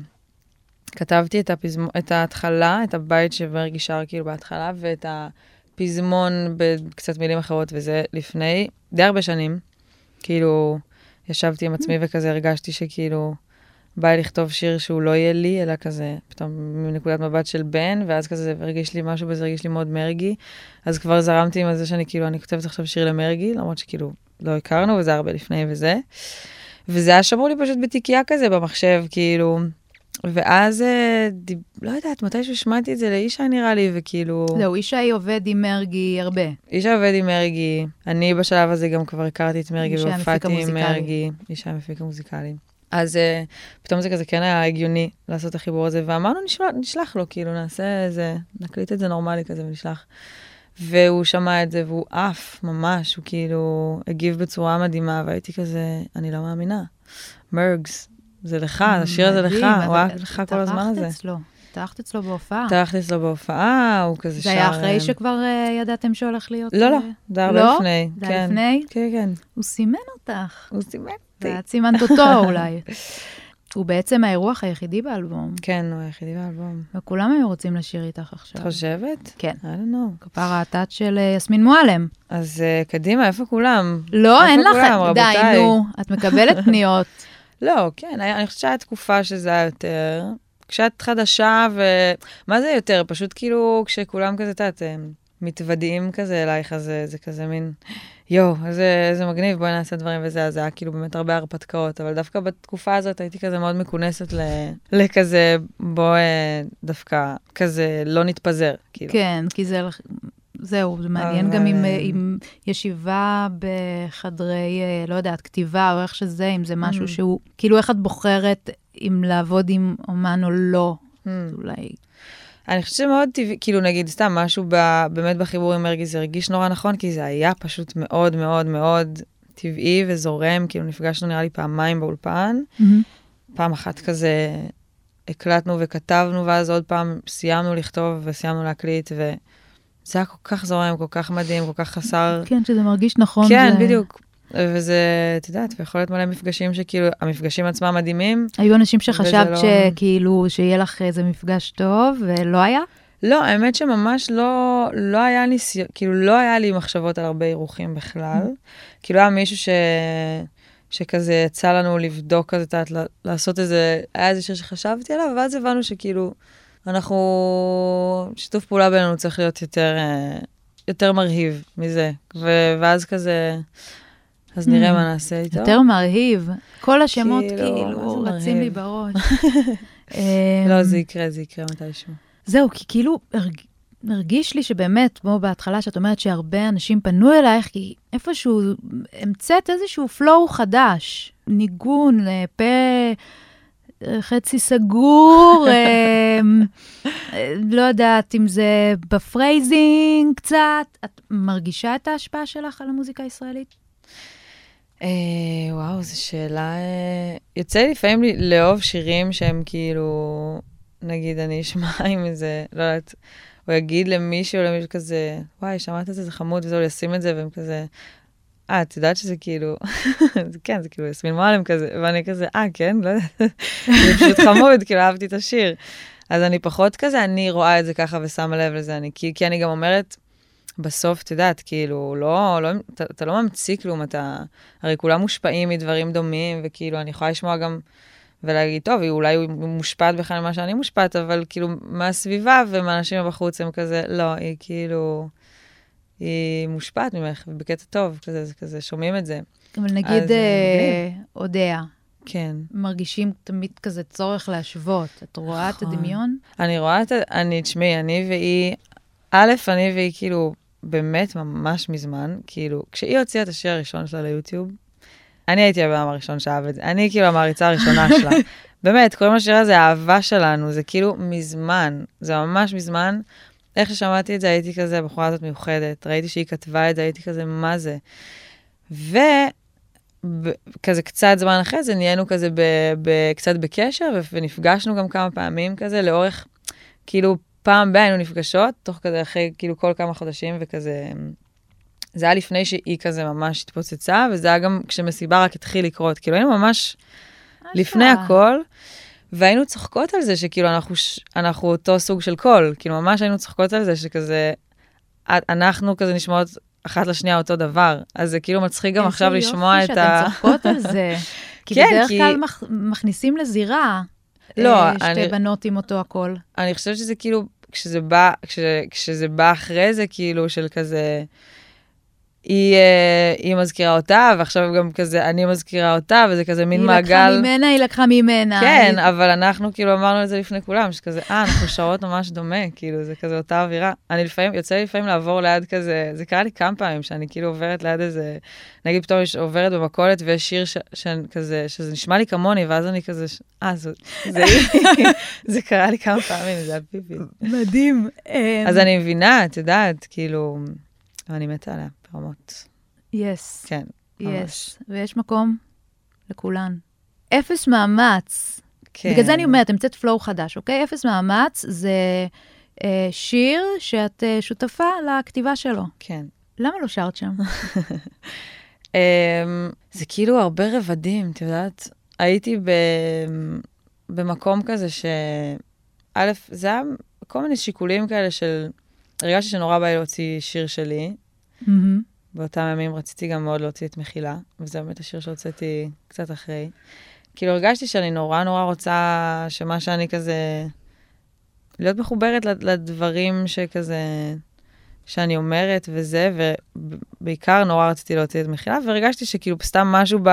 כתבתי את, הפזמון, את ההתחלה, את הבית שמרגי שר כאילו בהתחלה, ואת הפזמון בקצת מילים אחרות, וזה לפני די הרבה שנים. כאילו, ישבתי עם עצמי וכזה הרגשתי שכאילו, בא לי לכתוב שיר שהוא לא יהיה לי, אלא כזה, פתאום מנקודת מבט של בן, ואז כזה זה הרגיש לי משהו בזה, הרגיש לי מאוד מרגי. אז כבר זרמתי עם זה שאני כאילו, אני כותבת עכשיו שיר למרגי, למרות שכאילו לא הכרנו, וזה הרבה לפני וזה. וזה היה שמור לי פשוט בתיקייה כזה במחשב, כאילו. ואז, אה, דיב... לא יודעת, מתישהו שמעתי את זה לאישה נראה לי, וכאילו... זהו, ישי עובד עם מרגי הרבה. אישה עובד עם מרגי, אני בשלב הזה גם כבר הכרתי את מרגי והופעתי עם. מרגי, אישה המפיק המוזיקלי. אז uh, פתאום זה כזה כן היה הגיוני לעשות את החיבור הזה, ואמרנו נשלח, נשלח לו, כאילו נעשה איזה, נקליט את זה נורמלי כזה ונשלח. והוא שמע את זה והוא עף, ממש, הוא כאילו הגיב בצורה מדהימה, והייתי כזה, אני לא מאמינה. מרגס, זה לך, השיר הזה לך, הוא היה לך כל הזמן הזה. טרחת אצלו, טרחת אצלו בהופעה. טרחתי אצלו בהופעה, הוא כזה שר... זה היה אחרי אה, שכבר אה, ידעתם שהולך להיות... לא, לא, זה היה הרבה לא? לפני. זה היה כן. לפני? כן, כן. הוא סימן אותך. הוא סימן היה סימנת אותו אולי. הוא בעצם האירוח היחידי באלבום, כן, הוא היחידי באלבום. וכולם היו רוצים לשיר איתך עכשיו. את חושבת? כן. I don't know. כפרה הטאט של אה, יסמין מועלם. אז uh, קדימה, איפה כולם? לא, איפה אין לך... די? נו, את מקבלת פניות. לא, כן, אני חושבת שהיה תקופה שזה היה יותר. כשאת חדשה, ומה זה יותר? פשוט כאילו, כשכולם כזה, את יודעת, מתוודעים כזה אלייך, אז זה, זה כזה מין, יואו, איזה, איזה מגניב, בואי נעשה דברים וזה, אז זה היה כאילו באמת הרבה הרפתקאות, אבל דווקא בתקופה הזאת הייתי כזה מאוד מכונסת ל, לכזה, בוא אה, דווקא כזה לא נתפזר, כאילו. כן, כי זה... זהו, זה מעניין אבל, גם עם, אה, אה, עם ישיבה בחדרי, לא יודעת, כתיבה, או איך שזה, אם זה משהו Mm. שהוא, כאילו איך את בוחרת אם לעבוד עם אומן או לא. Hmm. אולי... אני חושבת שמאוד טבעי, כאילו נגיד סתם משהו ב, באמת בחיבור עם מרגי, זה הרגיש נורא נכון, כי זה היה פשוט מאוד מאוד מאוד טבעי וזורם, כאילו נפגשנו נראה לי פעמיים באולפן, פעם אחת כזה הקלטנו וכתבנו, ואז עוד פעם סיימנו לכתוב וסיימנו להקליט, וזה היה כל כך זורם, כל כך מדהים, כל כך חסר... כן, שזה מרגיש נכון. כן, זה... בדיוק. וזה, את יודעת, ויכול להיות מלא מפגשים שכאילו, המפגשים עצמם מדהימים. היו אנשים שחשבת לא- שכאילו, שיהיה לך איזה מפגש טוב, ולא היה? לא, האמת שממש לא, לא היה ניסיון, כאילו לא היה לי מחשבות על הרבה אירוחים בכלל. כאילו היה מישהו ש... שכזה יצא לנו לבדוק כזה, את יודעת, לעשות איזה, היה איזה שיר שחשבתי עליו, ואז הבנו שכאילו, אנחנו, שיתוף פעולה בינינו צריך להיות יותר, אה, יותר מרהיב מזה. ו- ואז כזה, אז נראה מה נעשה איתו. יותר מרהיב. כל השמות כאילו, כאילו רצים לי? בראש. לא, אמ, זה יקרה, זה יקרה מתישהו. זהו, כי כאילו הרג... הרגיש לי שבאמת, כמו בהתחלה שאת אומרת שהרבה אנשים פנו אלייך, כי איפשהו המצאת איזשהו פלואו חדש, ניגון, אה, פה אה, חצי סגור, אה, אה, לא יודעת אם זה ב phrasing קצת. את מרגישה את ההשפעה שלך על המוזיקה הישראלית? אה, וואו, זו שאלה... אה, יוצא לי לפעמים לאהוב שירים שהם כאילו, נגיד, אני אשמע עם איזה, לא יודעת, הוא יגיד למישהו למישהו כזה, וואי, שמעת את זה, זה חמוד, וזהו, ישים את זה, והם כזה, אה, את יודעת שזה כאילו, כן, זה כאילו יסמין מועלם כזה, ואני כזה, אה, כן, לא יודעת, זה פשוט חמוד, כאילו, אהבתי את השיר. אז אני פחות כזה, אני רואה את זה ככה ושמה לב לזה, אני, כי, כי אני גם אומרת, בסוף, את יודעת, כאילו, לא, לא, אתה, אתה לא ממציא כלום, אתה, הרי כולם מושפעים מדברים דומים, וכאילו, אני יכולה לשמוע גם, ולהגיד, טוב, אולי היא מושפעת בכלל ממה שאני מושפעת, אבל כאילו, מהסביבה ומהאנשים מבחוץ הם כזה, לא, היא כאילו, היא מושפעת ממך, ובקטע טוב, כזה, זה כזה, שומעים את זה. אבל נגיד, אז, אה, אה, אודיה, כן. מרגישים תמיד כזה צורך להשוות. את רואה את נכון. הדמיון? אני רואה את ה... אני, תשמעי, אני והיא, א', אני והיא כאילו, באמת ממש מזמן, כאילו, כשהיא הוציאה את השיר הראשון שלה ליוטיוב, אני הייתי הבן אדם הראשון שאהב את זה, אני כאילו המעריצה הראשונה שלה. באמת, קוראים לשיר הזה האהבה שלנו, זה כאילו מזמן, זה ממש מזמן. איך ששמעתי את זה, הייתי כזה, הבחורה הזאת מיוחדת, ראיתי שהיא כתבה את זה, הייתי כזה, מה זה? וכזה קצת זמן אחרי זה נהיינו כזה ב, ב, קצת בקשר, ונפגשנו גם כמה פעמים כזה, לאורך, כאילו פעם ב- היינו נפגשות, תוך כזה אחרי כאילו כל כמה חודשים, וכזה, זה היה לפני שהיא כזה ממש התפוצצה, וזה היה גם כשמסיבה רק התחיל לקרות, כאילו היינו ממש לפני הכל, והיינו צוחקות על זה שכאילו אנחנו, אנחנו אותו סוג של קול, כאילו ממש היינו צוחקות על זה שכזה, אנחנו כזה נשמעות אחת לשנייה אותו דבר, אז זה כאילו מצחיק גם עכשיו לשמוע את ה... איזה יופי שאתן צוחקות על זה. כי כן, בדרך כי- כלל מכ- מכניסים לזירה לא, אה, שתי אני- בנות עם אותו הקול. אני חושבת שזה כאילו, כשזה בא, כש, כשזה בא אחרי זה, כאילו, של כזה, היא, אה, היא מזכירה אותה, ועכשיו גם כזה, אני מזכירה אותה, וזה כזה מין היא מעגל. לקחה ממנה, היא לקחה ממנה. כן, היא- אבל אנחנו כאילו אמרנו את זה לפני כולם, שכזה, אה, אנחנו שרות ממש דומה, כאילו, זה כזה אותה אווירה. אני לפעמים, יוצא לי לפעמים לעבור ליד כזה, זה קרה לי כמה פעמים, שאני כאילו עוברת ליד איזה, נגיד פתאום עוברת במכולת ויש שיר ש- שאני כזה, שזה נשמע לי כמוני, ואז אני כזה, ש- אה, זה זה היא. זה קרה לי כמה פעמים, זה היה פיפי. מדהים. אה, אז אני מבינה, את יודעת, כאילו, אני מתה עליה ברמות. יס, כן, ממש. יס. ויש מקום לכולן. אפס מאמץ. כן. בגלל זה אני אומרת, המצאת פלואו חדש, אוקיי? אפס מאמץ זה אה, שיר שאת אה, שותפה לכתיבה שלו. כן. למה לא שרת שם? Um, זה כאילו הרבה רבדים, את יודעת? הייתי ב... במקום כזה ש... א', זה היה כל מיני שיקולים כאלה של... הרגשתי שנורא בא לי להוציא שיר שלי. מהמם. באותם ימים רציתי גם מאוד להוציא את מחילה, וזה באמת השיר שהוצאתי קצת אחרי. כאילו הרגשתי שאני נורא נורא רוצה שמה שאני כזה... להיות מחוברת לד- לדברים שכזה... שאני אומרת וזה, ובעיקר נורא רציתי להוציא את מחילה, והרגשתי שכאילו סתם משהו ב...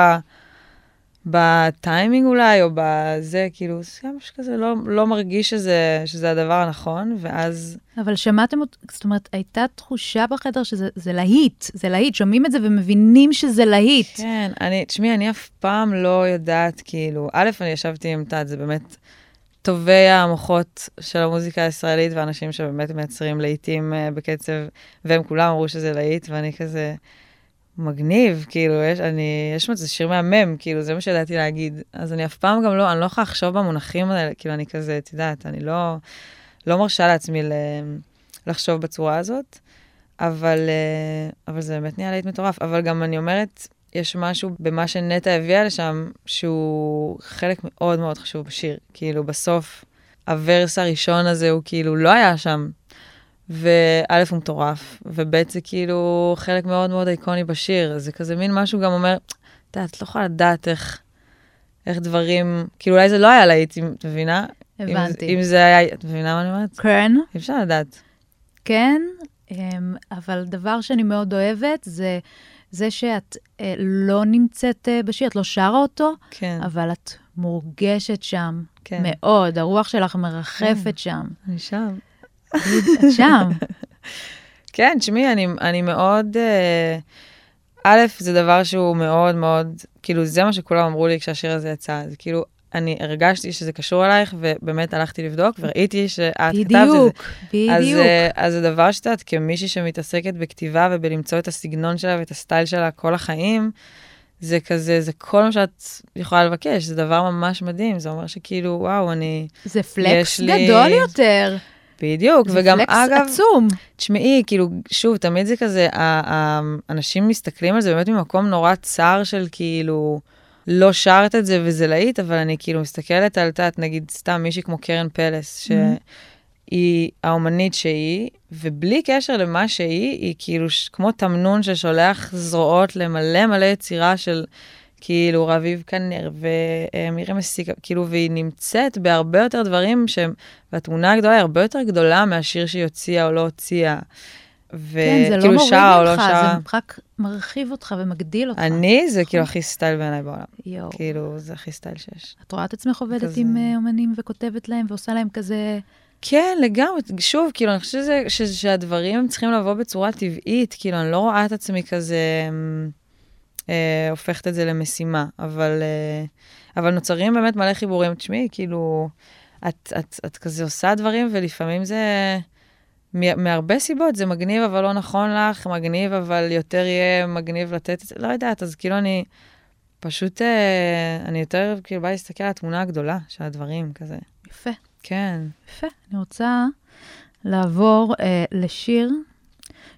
בטיימינג אולי, או בזה, כאילו, זה משהו כזה לא, לא מרגיש שזה, שזה הדבר הנכון, ואז... אבל שמעתם, זאת אומרת, הייתה תחושה בחדר שזה זה להיט, זה להיט, שומעים את זה ומבינים שזה להיט. כן, אני, תשמעי, אני אף פעם לא יודעת, כאילו, א', אני ישבתי עם תת, זה באמת טובי המוחות של המוזיקה הישראלית, ואנשים שבאמת מייצרים להיטים אה, בקצב, והם כולם אמרו שזה להיט, ואני כזה, מגניב, כאילו, יש, אני, יש מצב, שיר מהמם, כאילו, זה מה שידעתי להגיד. אז אני אף פעם גם לא, אני לא יכולה לחשוב במונחים האלה, כאילו, אני כזה, את יודעת, אני לא, לא מרשה לעצמי ל, לחשוב בצורה הזאת, אבל, אה, אבל זה באמת נהיה להיט מטורף. אבל גם אני אומרת, יש משהו במה שנטע הביאה לשם, שהוא חלק מאוד מאוד חשוב בשיר. כאילו, בסוף, הוורס הראשון הזה הוא כאילו לא היה שם. וא' הוא מטורף, וב' זה כאילו חלק מאוד מאוד איקוני בשיר. זה כזה מין משהו גם אומר, את יודעת, את לא יכולה לדעת איך, איך דברים, כאילו אולי זה לא היה להיט, אם- את מבינה? אם, הבנתי. אם זה היה, את מבינה מה אני אומרת? כן, אי אפשר לדעת. כן, אמ, אבל דבר שאני מאוד אוהבת זה זה שאת אה, לא נמצאת אה, בשיר, את לא שרה אותו, כן, אבל את מורגשת שם כן. מאוד, הרוח שלך מרחפת שם. אני שם. את שם. כן, תשמעי, אני, אני מאוד... אה, א', זה דבר שהוא מאוד מאוד, כאילו, זה מה שכולם אמרו לי כשהשיר הזה יצא. זה כאילו, אני הרגשתי שזה קשור אלייך, ובאמת הלכתי לבדוק, וראיתי שאת כתבת את זה. בדיוק, אז, בדיוק. אה, אז זה דבר שאת יודעת, כמישהי שמתעסקת בכתיבה ובלמצוא את הסגנון שלה ואת הסטייל שלה כל החיים, זה כזה, זה כל מה שאת יכולה לבקש, זה דבר ממש מדהים, זה אומר שכאילו, וואו, אני... זה פלקס יש לי- גדול יותר. בדיוק, זה וגם פלקס אגב, עצום. תשמעי, כאילו, שוב, תמיד זה כזה, ה- ה- אנשים מסתכלים על זה באמת ממקום נורא צר של כאילו, לא שרת את זה וזה להיט, אבל אני כאילו מסתכלת על, יודעת, נגיד, סתם מישהי כמו קרן פלס, שהיא האומנית שהיא, ובלי קשר למה שהיא, היא כאילו ש- כמו תמנון ששולח זרועות למלא מלא יצירה של כאילו רביב כנר ומירי מסיקה, כאילו, והיא נמצאת בהרבה יותר דברים שהם, והתמונה הגדולה היא הרבה יותר גדולה מהשיר שהיא הוציאה או לא הוציאה. כן, זה לא וכאילו מוריד שרה או לא שרה. זה רק מרחיב אותך ומגדיל אותך. אני, זה כאילו נכון. הכי סטייל בעיניי בעולם. יואו. כאילו, זה הכי סטייל שיש. את רואה את עצמך עובדת כזה. עם אה, אומנים וכותבת להם ועושה להם כזה... כן, לגמרי. שוב, כאילו, אני חושבת שזה, ש, שהדברים צריכים לבוא בצורה טבעית. כאילו, אני לא רואה את עצמי כזה אמ, אה, הופכת את זה למשימה, אבל, אה, אבל נוצרים באמת מלא חיבורים. תשמעי, כאילו, את, את, את כזה עושה דברים, ולפעמים זה... מהרבה סיבות, זה מגניב אבל לא נכון לך, מגניב אבל יותר יהיה מגניב לתת את זה, לא יודעת, אז כאילו אני פשוט, אה, אני יותר כאילו באה להסתכל על התמונה הגדולה של הדברים, כזה. יפה, כן. יפה. אני רוצה לעבור אה, לשיר,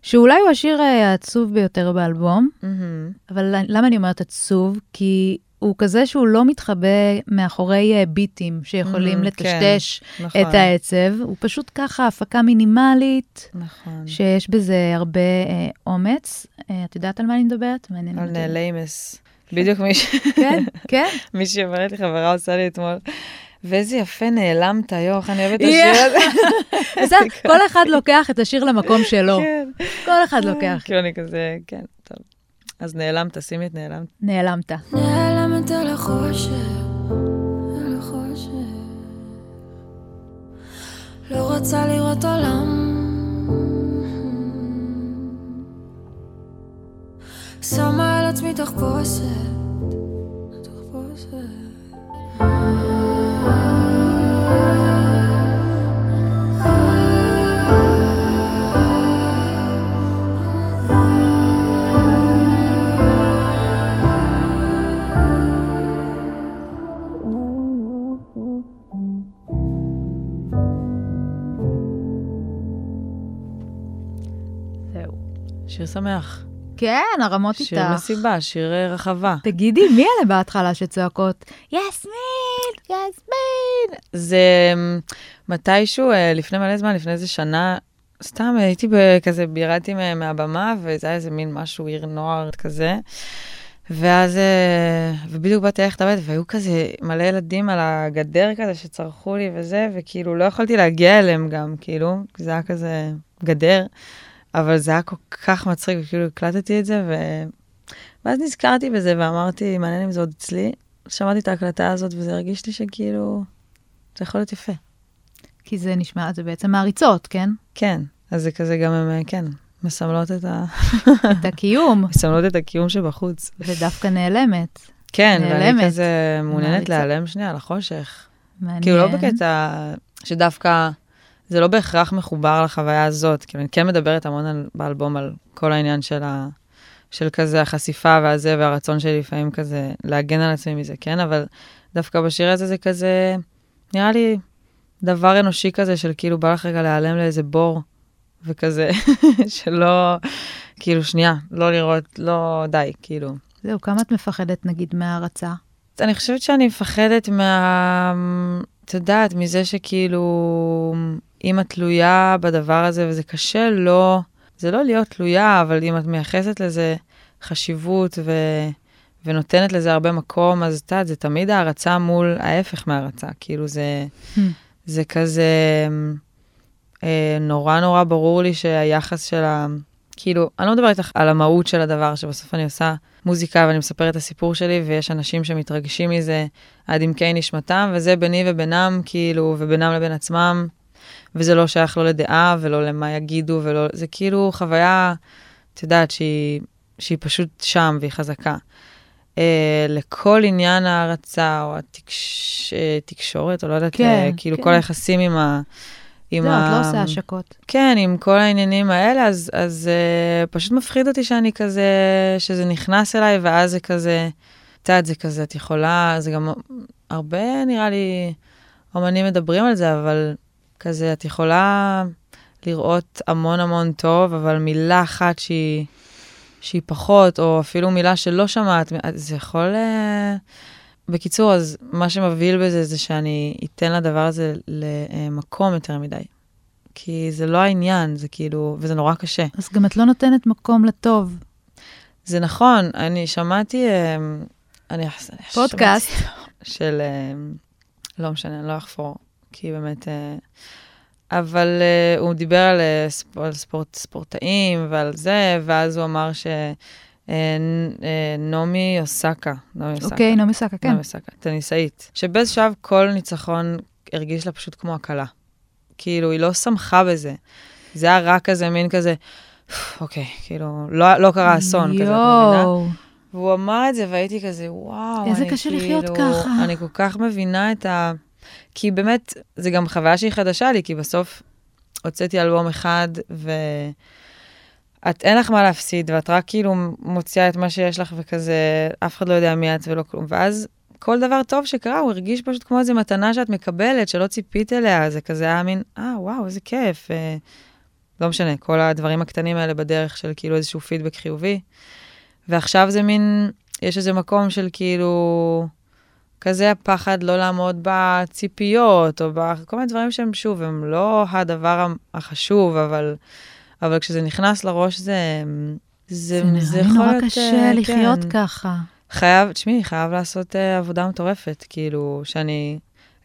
שאולי הוא השיר אה, העצוב ביותר באלבום, מהמם. אבל למה אני אומרת עצוב? כי הוא כזה שהוא לא מתחבא מאחורי אה, ביטים שיכולים Mm, לטשטש נכון. את העצב. הוא פשוט ככה הפקה מינימלית, נכון. שיש בזה הרבה אה, אומץ. אה, את יודעת על מה אני מדברת? על אותי. נעלימס. בדיוק מי ש- כן, כן. מישהי אומרת לי, חברה עושה לי אתמול, ואיזה יפה נעלמת, יואו, איך אני אוהבת את. השיר הזה. בסדר, כל אחד לוקח את השיר למקום שלו. כן. כל אחד לוקח. כאילו אני כזה, כן, טוב. אז נעלמת, שימי את נעלמת. נעלמת. נעלמת החושך, החושך. לא רוצה לראות עולם. שמה על עצמי תחפושת, תחפושת. שיר שמח. כן, הרמות איתך. שיר מסיבה, שיר אה, רחבה. תגידי, מי אלה בהתחלה שצועקות? יסמין, יסמין. זה אמ, מתישהו, אה, לפני מלא זמן, לפני איזה שנה, סתם הייתי ב- כזה, ירדתי מה- מהבמה, וזה היה איזה מין משהו, עיר נוער כזה. ואז, אה, ובדיוק באתי ללכת הביתה, והיו כזה מלא ילדים על הגדר כזה שצרחו לי וזה, וכאילו לא יכולתי להגיע אליהם גם, כאילו, זה היה כזה גדר, אבל זה היה כל כך מצחיק, וכאילו הקלטתי את זה, ו... ואז נזכרתי בזה ואמרתי, מעניין אם זה עוד אצלי. שמעתי את ההקלטה הזאת, וזה הרגיש לי שכאילו, זה יכול להיות יפה. כי זה נשמע, זה בעצם מעריצות, כן? כן, אז זה כזה גם, הם, אה, כן, מסמלות את, ה... את הקיום, מסמלות את הקיום שבחוץ. ודווקא נעלמת. כן, ואני נעלמת. כזה מעוניינת. להיעלם שנייה לחושך. מעניין. כאילו, לא בקטע שדווקא, זה לא בהכרח מחובר לחוויה הזאת. כאילו, אני כן מדברת המון על, באלבום על כל העניין של, ה, של כזה החשיפה והזה, והרצון שלי לפעמים כזה להגן על עצמי מזה, כן? אבל דווקא בשיר הזה זה כזה, נראה לי דבר אנושי כזה של כאילו בא לך רגע להיעלם לאיזה בור, וכזה, שלא, כאילו, שנייה, לא לראות, לא, די, כאילו. זהו, כמה את מפחדת, נגיד, מהערצה? אני חושבת שאני מפחדת מה... את יודעת, מזה שכאילו, אם את תלויה בדבר הזה, וזה קשה לא, זה לא להיות תלויה, אבל אם את מייחסת לזה חשיבות ו... ונותנת לזה הרבה מקום, אז את יודעת, זה תמיד הערצה מול ההפך מהערצה. כאילו, זה, זה כזה אה, נורא נורא ברור לי שהיחס של ה... כאילו, אני לא מדברת איתך על המהות של הדבר, שבסוף אני עושה מוזיקה ואני מספרת את הסיפור שלי, ויש אנשים שמתרגשים מזה עד עמקי נשמתם, וזה ביני ובינם, כאילו, ובינם לבין עצמם, וזה לא שייך לא לדעה ולא למה יגידו, ולא, זה כאילו חוויה, את יודעת, שהיא, שהיא פשוט שם והיא חזקה. Uh, לכל עניין ההערצה או התקשורת, או לא יודעת, כן, uh, כאילו כן. כל היחסים עם ה... עם את לא ה- עושה השקות. כן, עם כל העניינים האלה, אז, אז uh, פשוט מפחיד אותי שאני כזה, שזה נכנס אליי, ואז זה כזה, את יודעת, זה כזה, את יכולה, זה גם הרבה, נראה לי, אומנים מדברים על זה, אבל כזה, את יכולה לראות המון המון טוב, אבל מילה אחת שהיא, שהיא פחות, או אפילו מילה שלא שמעת, זה יכול... Uh, בקיצור, אז מה שמבהיל בזה זה שאני אתן לדבר הזה למקום יותר מדי. כי זה לא העניין, זה כאילו, וזה נורא קשה. אז גם את לא נותנת מקום לטוב. זה נכון, אני שמעתי, אה, אני אני פודקאסט. שמעתי של, אה, לא משנה, אני לא אחפור, כי באמת, אה, אבל אה, הוא דיבר על, אה, ספ- על ספורט, ספורטאים ועל זה, ואז הוא אמר ש... אה, נ- אה, נעמי אוסקה, נעמי אוסקה. אוקיי, נעמי סאקה, כן. נעמי אוסקה, טניסאית, שבאיזה שלב כל ניצחון הרגיש לה פשוט כמו הקלה. כאילו, היא לא שמחה בזה. זה היה רק כזה, מין כזה, אוקיי, כאילו, לא, לא קרה אסון כזה, את מבינה? והוא אמר את זה, והייתי כזה, וואו, איזה קשה לחיות כאילו, ככה. אני כל כך מבינה את ה... כי באמת, זה גם חוויה שהיא חדשה לי, כי בסוף הוצאתי אלבום אחד, ואת, אין לך מה להפסיד, ואת רק כאילו מוציאה את מה שיש לך, וכזה, אף אחד לא יודע מי את ולא כלום. ואז כל דבר טוב שקרה, הוא הרגיש פשוט כמו איזו מתנה שאת מקבלת, שלא ציפית אליה, זה כזה היה מין, אה, וואו, איזה כיף. אה, לא משנה, כל הדברים הקטנים האלה בדרך של כאילו איזשהו פידבק חיובי. ועכשיו זה מין, יש איזה מקום של כאילו, כזה הפחד לא לעמוד בציפיות, או בכל מיני דברים שהם, שוב, הם לא הדבר החשוב, אבל, אבל כשזה נכנס לראש זה... זה, זה לי יכול נורא להיות, קשה אה, לחיות כן. ככה. חייב, תשמעי, חייב לעשות uh, עבודה מטורפת, כאילו, שאני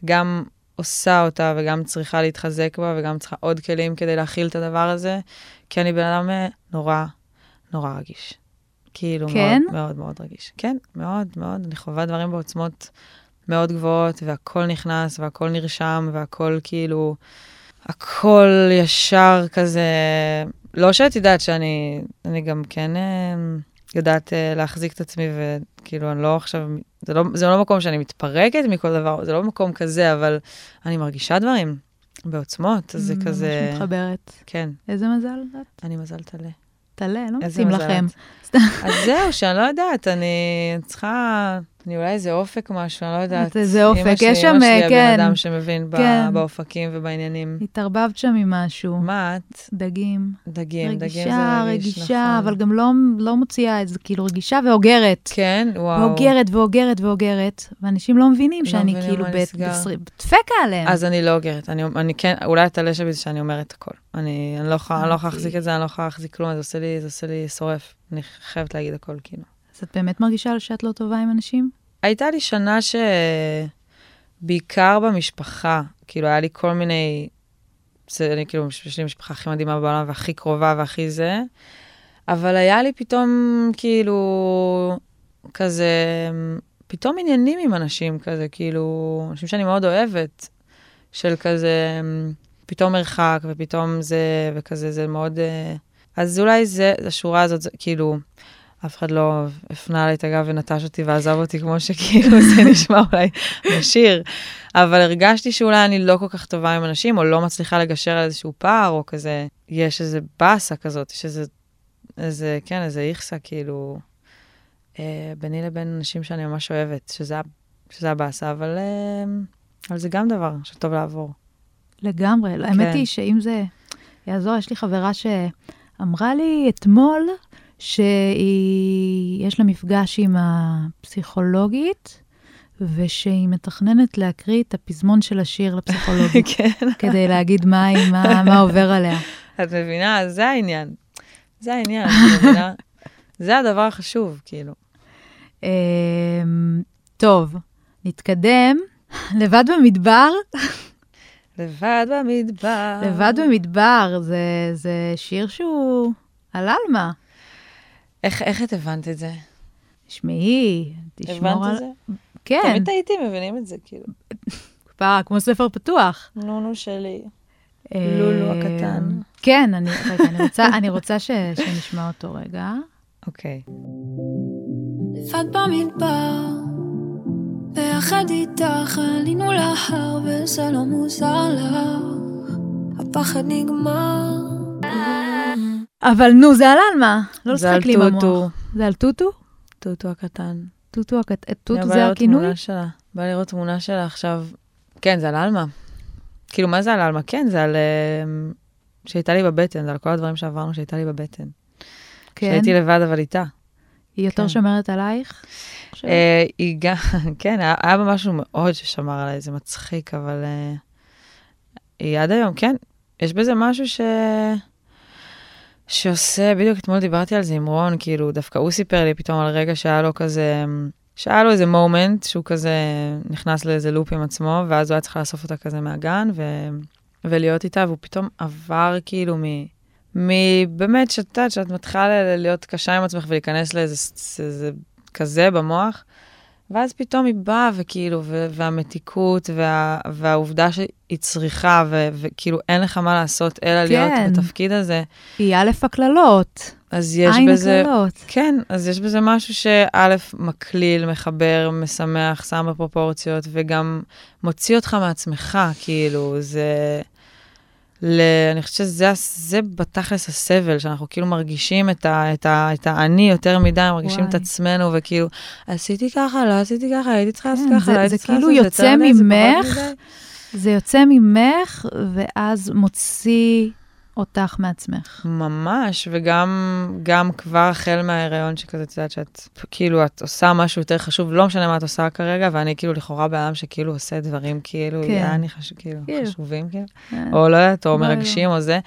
גם עושה אותה וגם צריכה להתחזק בה וגם צריכה עוד כלים כדי להכיל את הדבר הזה, כי אני בן אדם אה, נורא, נורא רגיש. כאילו, כן? מאוד מאוד מאוד רגיש. כן, מאוד מאוד, אני חווה דברים בעוצמות מאוד גבוהות, והכל נכנס, והכל נרשם, והכל כאילו, הכל ישר כזה, לא שאת יודעת שאני, אני גם כן אה, יודעת אה, להחזיק את עצמי, וכאילו, אני לא עכשיו, זה לא, זה לא מקום שאני מתפרקת מכל דבר, זה לא מקום כזה, אבל אני מרגישה דברים בעוצמות, אז זה ממש כזה, מתחברת. כן, איזה מזל את? אני מזל טלה. טלה, לא מתאים לכם. אז זהו, שאני לא יודעת, אני צריכה, אני אולי איזה אופק משהו, אני לא יודעת. איזה אופק, שלי- יש שם, אמא שלי כן. הבן אדם שמבין כן. באופקים ובעניינים. התערבבת שם עם משהו. מה את? דגים. דגים, דגים זה רגישה, רגיש, רגישה, נכון. אבל גם לא, לא מוציאה את זה, כאילו רגישה ואוגרת. כן, וואו. ואוגרת ואוגרת ואוגרת, ואנשים לא מבינים לא שאני כאילו מה ב- נסגר. בסר- דפקה עליהם. אז אני לא אוגרת, אני, אני כן, אולי הטלה שלי זה שאני אומרת הכל. אני, אני לא יכולה לא הבנתי. להחזיק את זה, אני לא יכולה להחזיק כלום, זה עושה לי, זה עושה לי שורף. אני חייבת להגיד הכל, כאילו. אז את באמת מרגישה שאת לא טובה עם אנשים? הייתה לי שנה שבעיקר במשפחה, כאילו, היה לי כל מיני... זה, אני כאילו, יש לי משפחה הכי מדהימה בעולם והכי קרובה והכי זה, אבל היה לי פתאום, כאילו, כזה, פתאום עניינים עם אנשים כזה, כאילו, אנשים שאני מאוד אוהבת, של כזה, פתאום מרחק ופתאום זה, וכזה, זה מאוד... אה, אז אולי זה, השורה הזאת, זה, כאילו, אף אחד לא הפנה עליי את הגב ונטש אותי ועזב אותי כמו שכאילו זה נשמע אולי בשיר. אבל הרגשתי שאולי אני לא כל כך טובה עם אנשים, או לא מצליחה לגשר על איזשהו פער, או כזה, יש איזה באסה כזאת, יש איזה, איזה, כן, איזה איכסה, כאילו, אה, ביני לבין אנשים שאני ממש אוהבת, שזה, שזה הבאסה, אבל, אה, אבל זה גם דבר שטוב לעבור. לגמרי. האמת כן. היא שאם זה יעזור, יש לי חברה שאמרה לי אתמול שיש לה מפגש עם הפסיכולוגית, ושהיא מתכננת להקריא את הפזמון של השיר לפסיכולוגית, כן. כדי להגיד מה, מה, מה עובר עליה. את מבינה? זה העניין. זה העניין, את מבינה? זה הדבר החשוב, כאילו. אמ, טוב, נתקדם. לבד במדבר, לבד במדבר. לבד במדבר, זה, זה שיר שהוא על עלמה. איך, איך את הבנת את זה? תשמעי, תשמור הבנת על... את זה? כן, תמיד טעיתי, מבינים את זה, כאילו. כבר כמו ספר פתוח. נונו שלי. אה, לולו הקטן. כן, אני, רגע, אני רוצה, אני רוצה ש, שנשמע אותו רגע. אוקיי. לבד במדבר, ביחד איתך עלינו להר וזה לא מוזר לך, הפחד נגמר. אבל נו, זה על עלמה, לא לשחק לי עם המוח. טוטו. זה על טוטו? טוטו הקטן. טוטו, הקט- טוטו בא זה הכינוי? בא לראות תמונה שלה עכשיו. כן, זה על עלמה. כאילו, מה זה על עלמה? כן, זה על... אה, שהייתה לי בבטן, זה על כל הדברים שעברנו שהייתה לי בבטן. כן. שהייתי לבד, אבל איתה. היא יותר כן. שומרת עלייך? אה, היא גם, כן, היה היה בה משהו מאוד ששמר עליי, זה מצחיק, אבל אה, היא עד היום, כן, יש בזה משהו ש... שעושה, בדיוק אתמול דיברתי על זה עם רון, כאילו, דווקא הוא סיפר לי פתאום על רגע שהיה לו כזה, שהיה לו איזה מומנט, שהוא כזה נכנס לאיזה לופ עם עצמו, ואז הוא היה צריך לאסוף אותה כזה מהגן, ו... ולהיות איתה, והוא פתאום עבר כאילו מ... מבאמת, שאת יודעת, שאת מתחילה להיות קשה עם עצמך ולהיכנס לאיזה כזה במוח, ואז פתאום היא באה, וכאילו, ו- והמתיקות, וה- והעובדה שהיא צריכה, ו- וכאילו אין לך מה לעשות אלא להיות כן. בתפקיד הזה, היא א' הקללות. אז יש עין בזה... הקללות. כן, אז יש בזה משהו שא', מקליל, מחבר, משמח, שם בפרופורציות, וגם מוציא אותך מעצמך, כאילו, זה... ל... אני חושבת שזה בתכלס הסבל, שאנחנו כאילו מרגישים את, ה... את, ה... את האני יותר מדי, מרגישים את וואי. עצמנו, וכאילו, עשיתי ככה, לא עשיתי ככה, הייתי צריכה לעשות כן, ככה, לא הייתי צריכה כאילו לעשות יוצא זה פחות ממך, מדי. זה יוצא ממך, ואז מוציא אותך מעצמך. ממש, וגם גם כבר החל מההיריון שכזה, את יודעת שאת, כאילו, את עושה משהו יותר חשוב, לא משנה מה את עושה כרגע, ואני כאילו לכאורה אדם שכאילו עושה דברים כאילו, כן. יעני חשוב, כאילו, כאילו. חשובים, כאילו, אה, או לא יודעת, או לא, לא. מרגשים, או זה.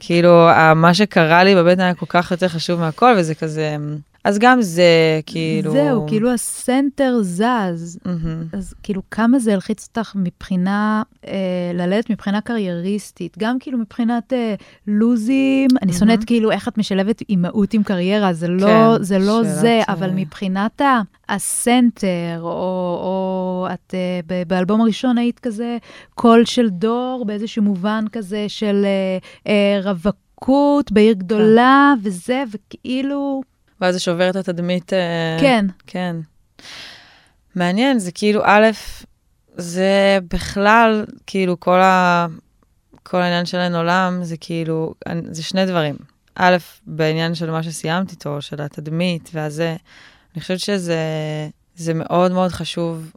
כאילו, מה שקרה לי בבטן היה כל כך יותר חשוב מהכל, וזה כזה, אז גם זה, כאילו... זהו, כאילו הסנטר זז. מהמם. אז כאילו, כמה זה הלחיץ אותך מבחינה, אה, ללדת מבחינה קרייריסטית, גם כאילו מבחינת אה, לוזים, אני שונאת כאילו איך את משלבת אימהות עם קריירה, זה לא כן, זה, לא זה אה, אבל מבחינת ה- הסנטר, או, או את אה, ב- באלבום הראשון היית כזה קול של דור, באיזשהו מובן כזה של אה, אה, רווקות בעיר גדולה, וזה, וכאילו, ואז זה שובר את התדמית. אה, כן, כן. מעניין, זה כאילו, א', זה בכלל, כאילו, כל, ה... כל העניין של אין עולם, זה כאילו, זה שני דברים. א', בעניין של מה שסיימת איתו, של התדמית והזה, אני חושבת שזה זה מאוד מאוד חשוב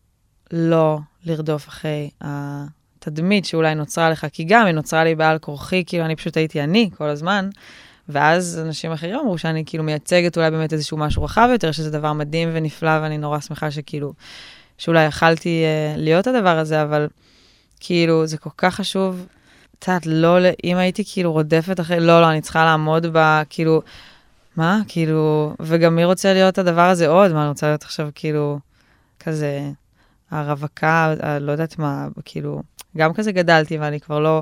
לא לרדוף אחרי התדמית שאולי נוצרה לך, כי גם היא נוצרה לי בעל כורחי, כאילו, אני פשוט הייתי אני כל הזמן. ואז אנשים אחרים אמרו שאני כאילו מייצגת אולי באמת איזשהו משהו רחב יותר, שזה דבר מדהים ונפלא, ואני נורא שמחה שכאילו, שאולי יכלתי uh, להיות הדבר הזה, אבל כאילו, זה כל כך חשוב, את יודעת, לא, אם הייתי כאילו רודפת אחרי, לא, לא, אני צריכה לעמוד ב, כאילו, מה? כאילו, וגם מי רוצה להיות הדבר הזה עוד? מה, אני רוצה להיות עכשיו כאילו, כזה, הרווקה, ה- לא יודעת מה, כאילו, גם כזה גדלתי ואני כבר לא,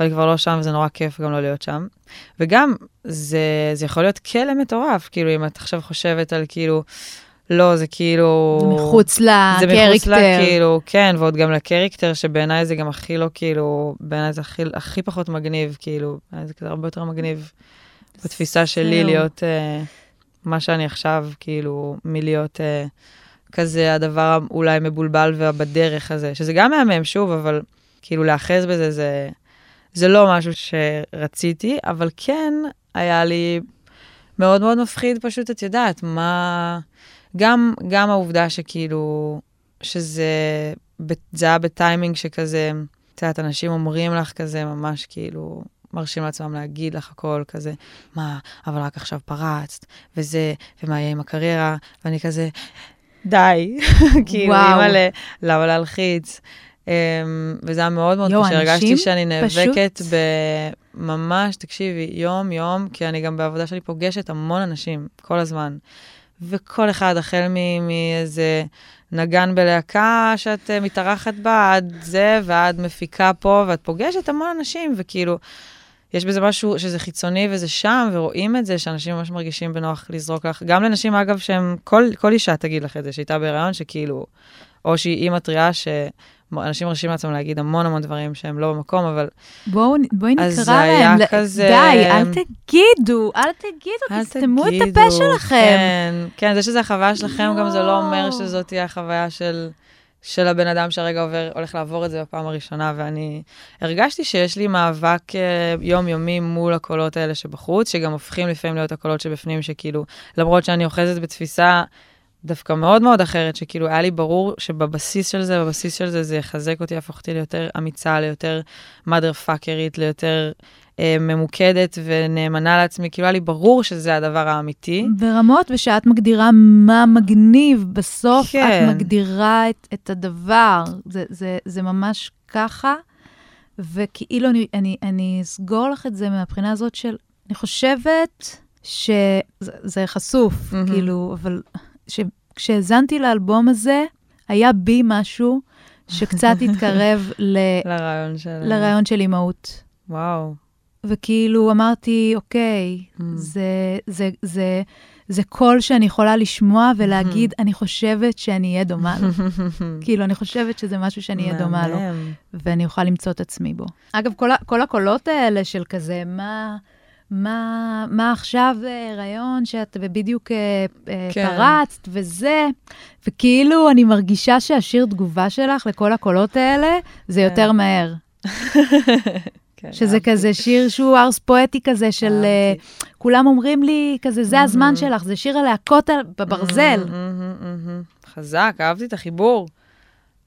ואני כבר לא שם, וזה נורא כיף גם לא להיות שם. וגם, זה, זה יכול להיות כלא מטורף, כאילו, אם את עכשיו חושבת על כאילו, לא, זה כאילו... זה מחוץ זה מחוץ לה. כאילו, כן, ועוד גם לקרקטר, שבעיניי זה גם הכי לא, כאילו, בעיניי זה הכי, הכי פחות מגניב, כאילו, זה כזה הרבה יותר מגניב בתפיסה שלי. להיות, אה, מה שאני עכשיו, כאילו, מלהיות אה, כזה הדבר אולי מבולבל ובדרך הזה, שזה גם מהמם, שוב, אבל כאילו להאחז בזה, זה, זה לא משהו שרציתי, אבל כן היה לי מאוד מאוד מפחיד פשוט, את יודעת, מה... גם, גם העובדה שכאילו, שזה זה היה בטיימינג שכזה, את יודעת, אנשים אומרים לך כזה, ממש כאילו, מרשים לעצמם להגיד לך הכל כזה, מה, אבל רק עכשיו פרצת, וזה, ומה יהיה עם הקריירה, ואני כזה, די, כאילו. אימא'לה, למה להלחיץ? Um, וזה היה מאוד מאוד קשה, הרגשתי שאני נאבקת פשוט- בממש, תקשיבי, יום-יום, כי אני גם בעבודה שלי פוגשת המון אנשים, כל הזמן. וכל אחד, החל מאיזה נגן בלהקה שאת אה, מתארחת בה, עד זה, ועד מפיקה פה, ואת פוגשת המון אנשים, וכאילו, יש בזה משהו שזה חיצוני וזה שם, ורואים את זה, שאנשים ממש מרגישים בנוח לזרוק לך. גם לנשים, אגב, שהם, כל, כל אישה תגיד לך את זה, שהייתה בהיריון, שכאילו, או שהיא אימא טריה, שאנשים מרשים לעצמם להגיד המון המון דברים שהם לא במקום, אבל בואו, בואי אז נקרא להם. ל- כזה- די, אל תגידו, אל תגידו, תסתמו את הפה שלכם. כן, כן, זה שזה החוויה שלכם, גם זה לא אומר יואו. שזאת תהיה החוויה של, של הבן אדם שהרגע עובר, הולך לעבור את זה בפעם הראשונה, ואני הרגשתי שיש לי מאבק אה, יומיומי מול הקולות האלה שבחוץ, שגם הופכים לפעמים להיות הקולות שבפנים, שכאילו, למרות שאני אוחזת בתפיסה דווקא מאוד מאוד אחרת, שכאילו היה לי ברור שבבסיס של זה, בבסיס של זה, זה יחזק אותי, יהפוך אותי ליותר אמיצה, ליותר mother fuckerית, ליותר אה, ממוקדת ונאמנה לעצמי, כאילו היה לי ברור שזה הדבר האמיתי. ברמות, ושאת מגדירה מה מגניב, בסוף כן. את מגדירה את, את הדבר. זה, זה, זה ממש ככה, וכאילו אני, אני, אני אסגור לך את זה מהבחינה הזאת של, אני חושבת שזה זה חשוף, מהמם. כאילו, אבל כשהאזנתי לאלבום הזה, היה בי משהו שקצת התקרב ל, לרעיון של... לרעיון של אימהות. וואו. וכאילו אמרתי, אוקיי, Mm. זה, זה, זה, זה קול שאני יכולה לשמוע ולהגיד, אני חושבת שאני אהיה דומה לו. כאילו, אני חושבת שזה משהו שאני אהיה דומה לו. ואני אוכל למצוא את עצמי בו. אגב, כל, כל הקולות האלה של כזה, מה... מה, מה עכשיו רעיון שאת בדיוק אה, אה, כן. פרצת וזה, וכאילו אני מרגישה שהשיר תגובה שלך לכל הקולות האלה זה יותר כן. מהר. כן, שזה אהבתי. כזה שיר שהוא ארס פואטי כזה של... אה, אהבתי. כולם אומרים לי כזה, זה הזמן שלך, זה שיר הלהקות על- בברזל. מהמם, מהמם. חזק, אהבתי את החיבור.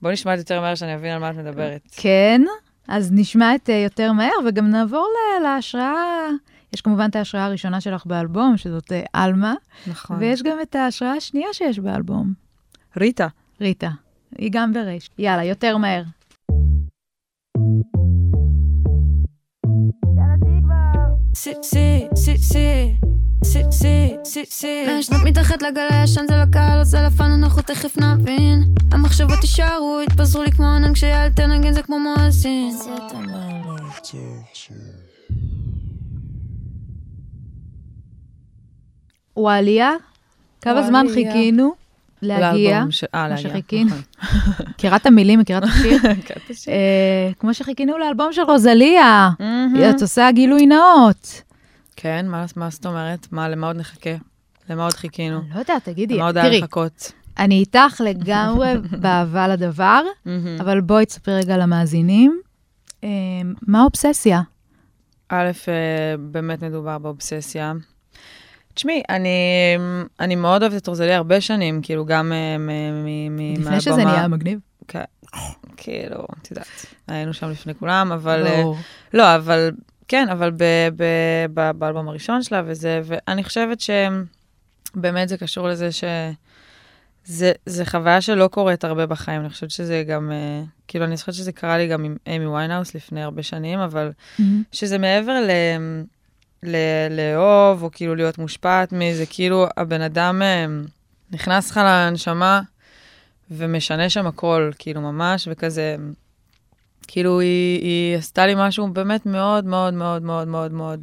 בואי נשמע את יותר מהר שאני אבין על מה את מדברת. כן, אז נשמע את אה, יותר מהר, וגם נעבור להשראה. יש כמובן את ההשראה הראשונה שלך באלבום, שזאת אה, עלמה, נכון. ויש גם את ההשראה השנייה שיש באלבום, ריטה. ריטה. היא גם ברייש. יאללה, יותר מהר. מהשנות מתחת לגל הישן זה לקהל עושה לפן אנחנו תכף נבין המחשבות יישארו יתפזרו לי כמו ענן כשיעל תנגן זה כמו מואזין וואליה, כמה זמן. חיכינו להגיע? אה, כמו להגיע. שחיכינו. נכון. מכירה את המילים, מכירה את השיר? אה, כמו שחיכינו לאלבום של רוזליה. את עושה גילוי נאות. כן, מה זאת אומרת? מה, למה עוד נחכה? למה עוד חיכינו? לא יודעת, תגידי, למה עוד היה לחכות? אני איתך לגמרי באהבה לדבר. אבל בואי תספרי רגע למאזינים. אה, מה האובססיה? א', אה, באמת מדובר באובססיה. תשמעי, אני, אני מאוד אוהבת את רוזליה הרבה שנים, כאילו גם אה, מ- מ- מ- לפני שזה נהיה מגניב. כן, כאילו, את יודעת, היינו שם לפני כולם, אבל... אה, ברור. לא, אבל, כן, אבל ב- ב- ב- באלבום הראשון שלה וזה, ואני חושבת שבאמת זה קשור לזה ש... זה, זה חוויה שלא קורית הרבה בחיים, אני חושבת שזה גם, אה, כאילו, אני זוכרת שזה קרה לי גם עם אמי ויינהאוס לפני הרבה שנים, אבל מהמם. שזה מעבר ל... ל... לאהוב, או כאילו להיות מושפעת מזה, כאילו הבן אדם אה, נכנס לך לנשמה ומשנה שם הכל, כאילו ממש, וכזה, כאילו היא, היא עשתה לי משהו באמת מאוד מאוד מאוד מאוד מאוד מאוד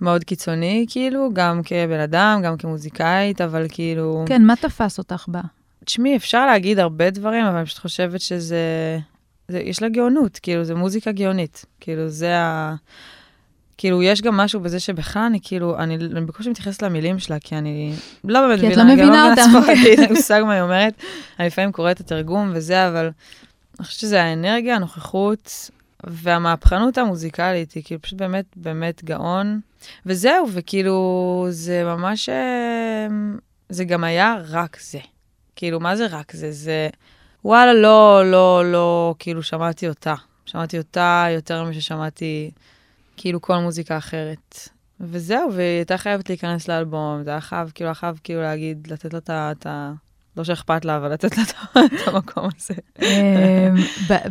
מאוד קיצוני, כאילו, גם כבן אדם, גם כמוזיקאית, אבל כאילו... כן, מה תפס אותך בה? תשמעי, אפשר להגיד הרבה דברים, אבל אני פשוט חושבת שזה... זה, יש לה גאונות, כאילו, זה מוזיקה גאונית. כאילו, זה ה... כאילו, יש גם משהו בזה שבכלל אני כאילו, אני, אני בקושי מתייחסת למילים שלה, כי אני לא באמת כי את מבינה, לא אני גם מבינה אותם. ספרדית, אין לי מושג מה היא אומרת. אני לפעמים קוראת את התרגום וזה, אבל אני חושבת שזה האנרגיה, הנוכחות והמהפכנות המוזיקלית, היא כאילו פשוט באמת, באמת גאון. וזהו, וכאילו, זה ממש, אה, זה גם היה רק זה. כאילו, מה זה רק זה? זה, וואלה, לא, לא, לא, כאילו, שמעתי אותה. שמעתי אותה יותר מששמעתי, כאילו, כל מוזיקה אחרת. וזהו, והיא הייתה חייבת להיכנס לאלבום, זה היה חייב, כאילו, היה חייב כאילו להגיד, לתת לה את ה-. לא שאכפת לה, אבל לתת לה את המקום הזה. אמ,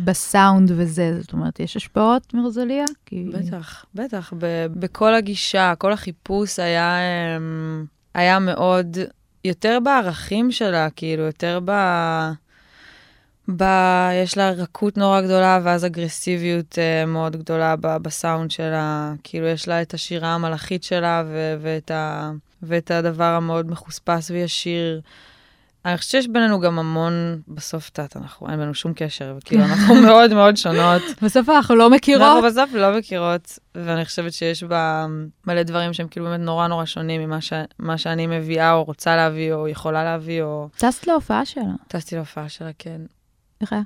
בסאונד וזה, זאת אומרת, יש השפעות מרוזליה? כי... בטח, בטח. בכל הגישה, כל החיפוש היה, אמ, היה מאוד, יותר בערכים שלה, כאילו, יותר ב... ב... יש לה רכות נורא גדולה, ואז אגרסיביות uh, מאוד גדולה ב- בסאונד שלה. כאילו, יש לה את השירה המלאכית שלה, ו- ואת, ה... ואת הדבר המאוד מחוספס וישיר. אני חושבת שיש בינינו גם המון, בסוף, את יודעת, אנחנו, אין בינינו שום קשר, וכאילו, אנחנו מאוד מאוד שונות. בסוף אנחנו לא מכירות. אנחנו בסוף לא מכירות, ואני חושבת שיש בה מלא דברים שהם כאילו באמת נורא נורא שונים ממה ש... שאני מביאה, או רוצה להביא, או יכולה להביא, או... טסת להופעה שלה, טסתי להופעה שלה, כן. איך היה?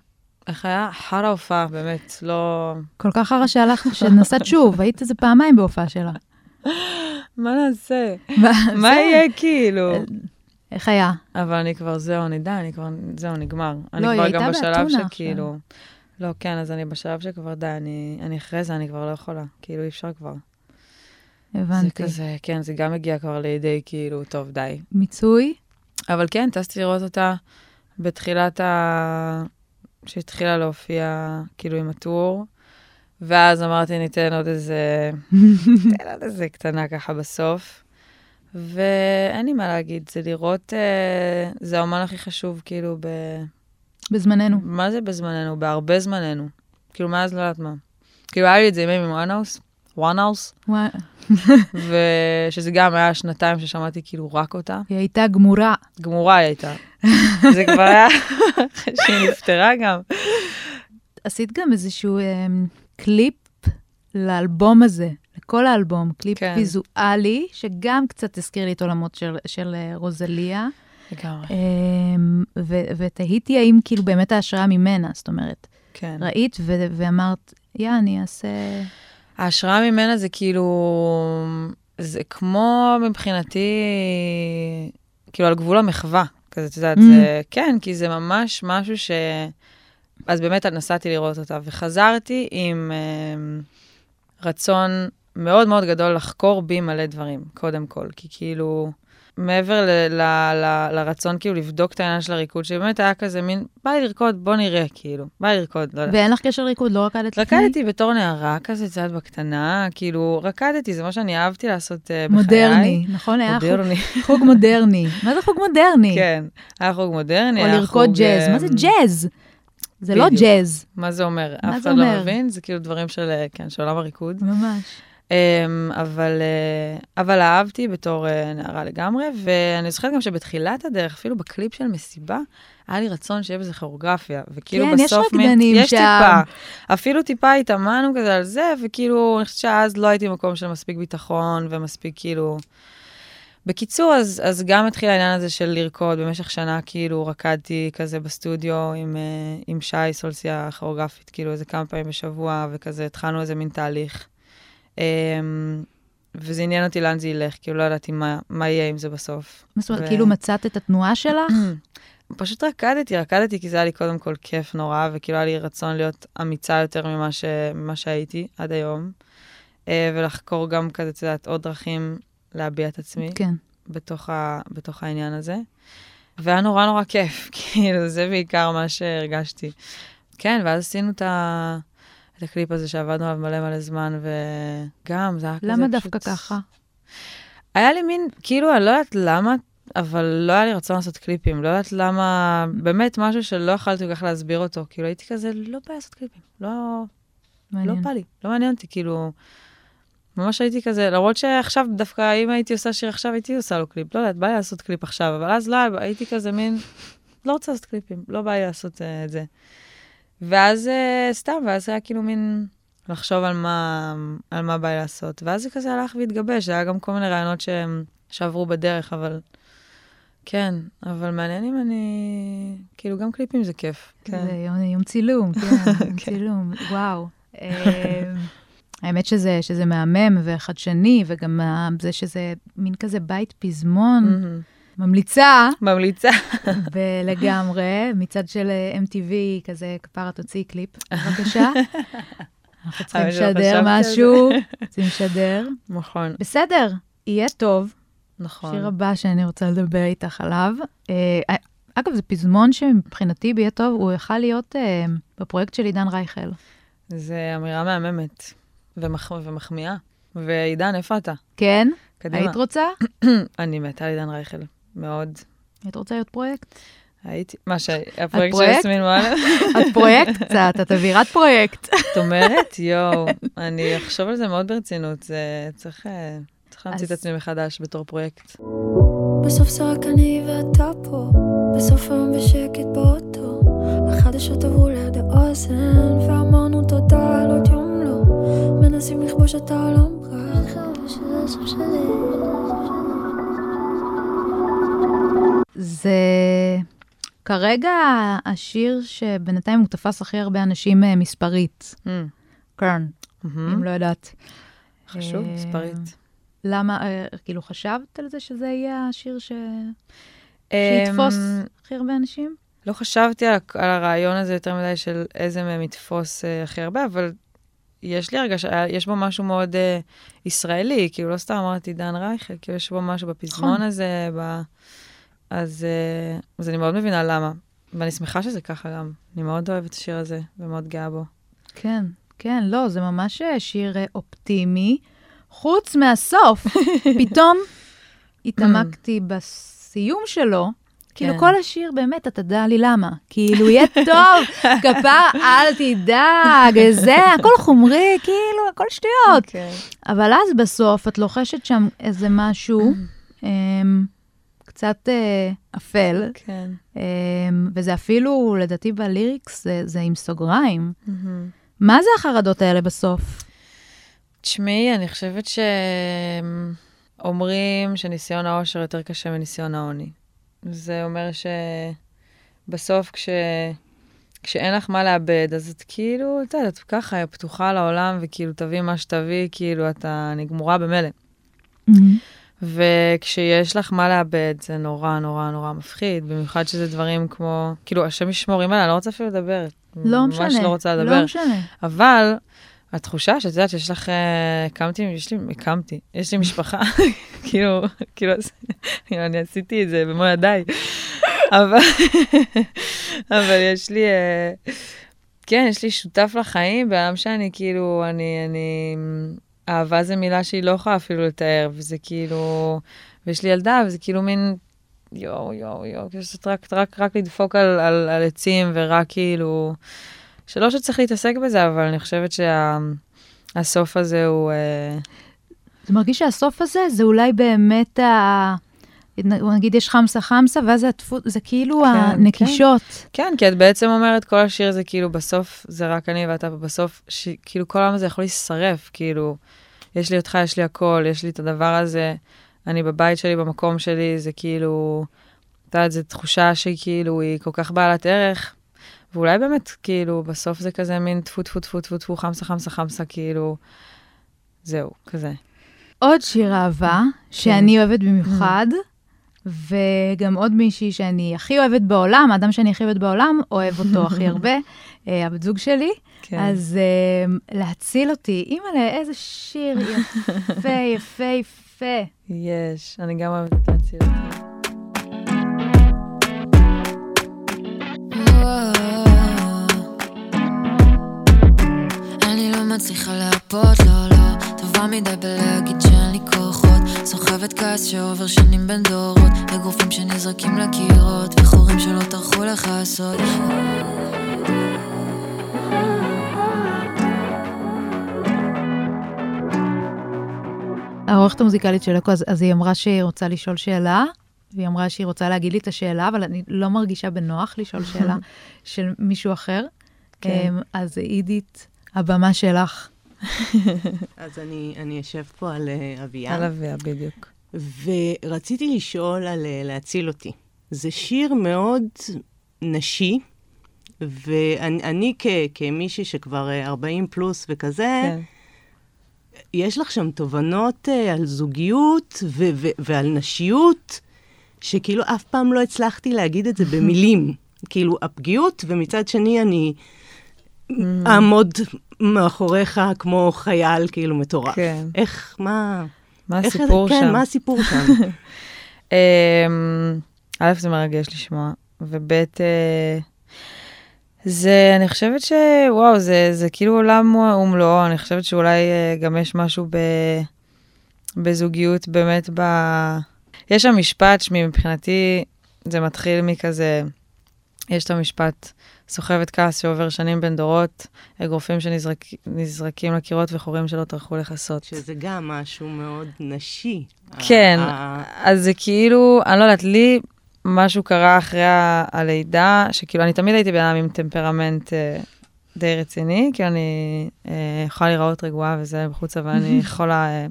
איך היה? חרא הופעה, באמת, לא... כל כך חרא שהלכת, שנסעת שוב, היית איזה פעמיים בהופעה שלה. מה נעשה? מה זה? יהיה כאילו? איך היה? אבל אני כבר, זהו, אני די, אני כבר, זהו, נגמר. אני לא, היא כבר גם בשלב שכאילו... לא, כן, אז אני בשלב שכבר די, אני, אני אחרי זה, אני כבר לא יכולה. כאילו, אי אפשר כבר. זה הבנתי. כזה, כן, זה גם הגיע כבר לידי, כאילו, טוב, די. מיצוי? אבל כן, טסתי לראות אותה בתחילת ה... שהתחילה להופיע, כאילו, עם הטור. ואז אמרתי, ניתן עוד איזה... ניתן עוד איזה קטנה ככה בסוף. ואין לי מה להגיד, זה לראות... אה, זה האומן הכי חשוב, כאילו, ב... בזמננו. מה זה בזמננו? בהרבה זמננו. כאילו, מאז לא יודעת מה. כאילו, היה לי את זה עם עם וואנהאוס, וואנהאוס, וואי, ושזה גם היה שנתיים ששמעתי כאילו רק אותה. היא הייתה גמורה. גמורה היא הייתה. זה כבר היה אחרי שהיא נפטרה גם. עשית גם איזשהו אמ, קליפ לאלבום הזה, לכל האלבום, קליפ כן. ויזואלי, שגם קצת הזכיר לי את עולמות של, של אה, רוזליה. לגמרי. ו- ותהיתי האם כאילו באמת ההשראה ממנה, זאת אומרת, כן. ראית ואמרת, יא, אני אעשה... ההשראה ממנה זה כאילו, זה כמו מבחינתי, כאילו על גבול המחווה. כזה, את יודעת, Mm. זה, כן, כי זה ממש משהו ש... אז באמת נסעתי לראות אותה, וחזרתי עם אה, רצון מאוד מאוד גדול לחקור בי מלא דברים, קודם כל. כי כאילו, מעבר ל- ל- ל- לרצון כאילו לבדוק את העניין של הריקוד, שבאמת היה כזה מין, בא לי לרקוד, בוא נראה, כאילו. בא לי לרקוד, לא יודעת. ואין לך קשר לריקוד, לא רקדת לפני? רקדתי בתור נערה כזה, צעד בקטנה, כאילו, רקדתי, זה מה שאני אהבתי לעשות uh, בחיי. מודרני, נכון? היה חוג- מודרני, חוג מודרני. מה זה חוג מודרני? כן. היה חוג מודרני, או לרקוד חוג, ג'אז. מה זה אה, ג'אז? זה לא בדיוק. ג'אז, מה זה אומר? מה אף זה אחד לא? מבין, זה כאילו דברים של, אה, כן, של עולם הריקוד. ממש. אמ, אבל, אה, אבל אהבתי בתור אה, נערה לגמרי, ואני זוכרת גם שבתחילת הדרך, אפילו בקליפ של מסיבה, היה לי רצון שיהיה בזה כוריאוגרפיה, וכאילו כן, יש בסוף רקדנים יש שם. טיפה, אפילו טיפה התאמנו כזה על זה, וכאילו, אני חושבת שאז לא הייתי במקום של מספיק ביטחון ומספיק כאילו... בקיצור, אז, אז גם התחיל העניין הזה של לרקוד, במשך שנה כאילו רקדתי כזה בסטודיו עם, אה, עם שי, סולסיה כוריאוגרפית, כאילו איזה כמה פעמים בשבוע, וכזה התחלנו איזה מין תהליך. אמ, וזה עניין אותי לאן זה ילך, כאילו לא ידעתי מה, מה יהיה עם זה בסוף. מה זאת אומרת, ו- כאילו מצאת את התנועה שלך? פשוט רקדתי, רקדתי כי זה היה לי קודם כל כיף נורא, וכאילו היה לי רצון להיות אמיצה יותר ממה, ש... ממה שהייתי עד היום, אה, ולחקור גם כזה, את יודעת, עוד דרכים להביע את עצמי כן. בתוך, ה... בתוך העניין הזה. והיה נורא נורא כיף, כאילו, זה בעיקר מה שהרגשתי. כן, ואז עשינו את, ה... את הקליפ הזה שעבדנו עליו מלא מלא זמן, וגם, זה היה כזה פשוט... למה דווקא ככה? היה לי מין, כאילו, אני לא יודעת למה, אבל לא היה לי רצון לעשות קליפים. לא יודעת למה, באמת משהו שלא יכלתי כל כך להסביר אותו. כאילו, הייתי כזה, לא בא לעשות קליפים. לא, לא מעניין. בא לי, לא מעניין אותי, כאילו... ממש הייתי כזה, למרות שעכשיו, דווקא אם הייתי עושה שיר עכשיו, הייתי עושה לו קליפ. לא יודעת, בא לי לעשות קליפ עכשיו, אבל אז לא, הייתי כזה מין, לא רוצה לעשות קליפים, לא בא לי לעשות אה, את זה. ואז אה, סתם, ואז היה כאילו מין לחשוב על מה, על מה בא לי לעשות. ואז זה כזה הלך והתגבש, היה גם כל מיני רעיונות שהם, שעברו בדרך, אבל כן, אבל מעניין אם אני... כאילו, גם קליפים זה כיף. כן. זה יום, יום צילום, כן, יום צילום, וואו. אה, האמת שזה, שזה מהמם וחדשני, וגם זה שזה מין כזה בית פזמון, מהמם. ממליצה, ממליצה. ולגמרי, מצד של אה, MTV, כזה, כפרה תוציאי קליפ, בבקשה. אנחנו צריכים שלא לשדר. משהו, רוצים לשדר. נכון, בסדר, יהיה טוב. נכון. השיר הבא שאני רוצה לדבר איתך עליו. אה, אגב, זה פזמון שמבחינתי ביה טוב, הוא יכל להיות אה, בפרויקט של עידן רייכל. זה אמירה מהממת ומח... ומחמיאה. ועידן, איפה אתה? כן? קדימה. היית רוצה? אני מתה על עידן רייכל, מאוד. היית רוצה להיות פרויקט? הייתי, מה, שהפרויקט של? יסמין מועלם? את פרויקט קצת, את אווירת פרויקט. את אומרת? יואו, אני אחשוב על זה מאוד ברצינות, זה צריך... אה, צריך להמציא את עצמי מחדש בתור פרויקט. בסוף זה רק אני ואתה פה, בסוף היום בשקט באוטו. החדשות עברו ליד האוזן, ואמרנו תודה על עוד יום לא. מנסים לכבוש את העולם רק. זה כרגע השיר שבינתיים הוא תפס הכי הרבה אנשים אה, מספרית. Mm, כן, מהמם. אם לא יודעת. חשוב, אה, מספרית. למה, אה, כאילו, חשבת על זה שזה יהיה השיר ש... אמ, שיתפוס הכי הרבה אנשים? לא חשבתי על, על הרעיון הזה יותר מדי של איזה מהם יתפוס אה, הכי הרבה, אבל יש לי הרגשה, יש בו משהו מאוד אה, ישראלי, כאילו לא סתם אמרתי דן רייכל, כאילו יש בו משהו בפזמון נכון. הזה, ב... אז, אה, אז אני מאוד מבינה למה. ואני שמחה שזה ככה גם. אני מאוד אוהבת את השיר הזה, ומאוד גאה בו. כן, כן, לא, זה ממש אה, שיר אה, אופטימי, חוץ מהסוף. פתאום התעמקתי בסיום שלו, כאילו כן. כל השיר, באמת, אתה תדע לי למה. כאילו, יהיה טוב, כפר, אל תדאג, זה, הכל חומרי, כאילו, הכל שטויות. כן. אבל אז בסוף את לוחשת שם איזה משהו אמ, קצת אה, אפל, כן. אמ, וזה אפילו, לדעתי בליריקס, זה, זה עם סוגריים. מהמם. מה זה החרדות האלה בסוף? תשמעי, אני חושבת שאומרים שניסיון העושר יותר קשה מניסיון העוני. זה אומר שבסוף כש... כשאין לך מה לאבד, אז את כאילו, את יודעת, את ככה פתוחה לעולם, וכאילו תביא מה שתביא, כאילו אתה, אני גמורה במילא. וכשיש לך מה לאבד, זה נורא נורא נורא מפחיד, במיוחד שזה דברים כמו, כאילו, השם ישמור, אימא'לה, אני לא רוצה אפילו לדבר. לא משנה. ממש לא רוצה לדבר. לא משנה. אבל התחושה שאת יודעת שיש לך, אה, הקמתי, יש לי, הקמתי, יש לי משפחה, כאילו, כאילו, כאילו, אני עשיתי את זה במו ידיי, אבל, אבל יש לי, אה, כן, יש לי שותף לחיים, בעם שאני כאילו, אני, אני, אהבה זה מילה שהיא לא יכולה אפילו לתאר, וזה כאילו, ויש לי ילדה, וזה כאילו מין, יואו, יואו, יואו, כאילו, זאת רק, רק, רק לדפוק על, על, על עצים, ורק כאילו, שלא שצריך להתעסק בזה, אבל אני חושבת שהסוף הזה הוא... אה, זה מרגיש שהסוף הזה, זה אולי באמת ה... נגיד יש חמסה חמסה, ואז זה, התפו... זה כאילו כן, הנקישות. כן, כי את בעצם אומרת, כל השיר הזה כאילו בסוף זה רק אני ואתה, ובסוף, ש... כאילו כל העם הזה יכול להישרף, כאילו, יש לי אותך, יש לי הכל, יש לי את הדבר הזה, אני בבית שלי, במקום שלי, זה כאילו, את יודעת, זו תחושה שהיא כאילו, היא כל כך בעלת ערך, ואולי באמת, כאילו, בסוף זה כזה מין טפו טפו טפו טפו טפו, חמסה חמסה חמסה, כאילו, זהו, כזה. עוד שיר אהבה, שאני אוהבת במיוחד, וגם עוד מישהי שאני הכי אוהבת בעולם, האדם שאני הכי אוהבת בעולם, אוהב אותו הכי הרבה, אה, הבת זוג שלי. כן. אז אה, להציל אותי, אימא'לה, איזה שיר יפה, יפה, יפה. יש, אני גם אוהבת להציל אותי. מצליחה להרפות, לא, לא טובה מדי בלהגיד שאין לי כוחות סוחבת כעס שעובר שנים בין דורות אגרופים שנזרקים לקירות וחורים שלא טרחו לכסות העורכת המוזיקלית של אקו, אז, אז היא אמרה שהיא רוצה לשאול שאלה, והיא אמרה שהיא רוצה להגיד לי את השאלה, אבל אני לא מרגישה בנוח לשאול שאלה של מישהו אחר. כן. אמ, אז עידית, הבמה שלך. אז אני, אני אשב פה על אה, אביה. על אביה, בדיוק. ורציתי לשאול על אה, להציל אותי. זה שיר מאוד נשי, ואני אני כ, כמישהי שכבר אה, 40 פלוס וכזה, כן. יש לך שם תובנות אה, על זוגיות ו- ו- ועל נשיות, שכאילו אף פעם לא הצלחתי להגיד את זה במילים. כאילו, הפגיעות, ומצד שני אני אעמוד מאחוריך כמו חייל, כאילו, מטורף. כן. איך, מה... מה איך- הסיפור כן, שם? מה הסיפור שם? אמ, א', זה מרגש לשמוע, וב', אה, זה, אני חושבת ש... וואו, זה, זה כאילו עולם ומלואו, אני חושבת שאולי אה, גם יש משהו ב, בזוגיות, באמת ב... יש שם משפט שמבחינתי זה מתחיל מכזה, יש את המשפט, סוחבת כעס שעובר שנים בין דורות, אגרופים שנזרקים לקירות וחורים שלא טרחו לכסות. שזה גם משהו מאוד נשי. כן, אז זה כאילו, אני לא יודעת, לי משהו קרה אחרי הלידה, שכאילו, אני תמיד הייתי בן אדם עם טמפרמנט אה, די רציני, כי אני אה, יכולה להיראות רגועה וזה בחוץ, אבל אני יכולה אה,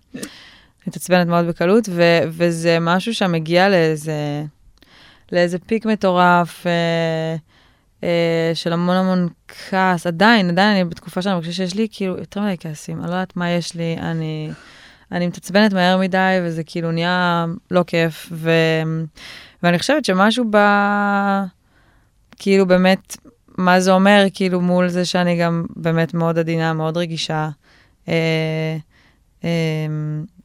מתעצבנת מאוד בקלות, ו- וזה משהו שם מגיע לאיזה, לאיזה פיק מטורף. אה, של המון המון כעס, עדיין, עדיין אני בתקופה שאני מרגישה שיש לי כאילו יותר מדי כעסים, אני לא יודעת מה יש לי, אני, אני מתעצבנת מהר מדי, וזה כאילו נהיה לא כיף, ו, ואני חושבת שמשהו ב... כאילו באמת, מה זה אומר, כאילו מול זה שאני גם באמת מאוד עדינה, מאוד רגישה. אה, אה,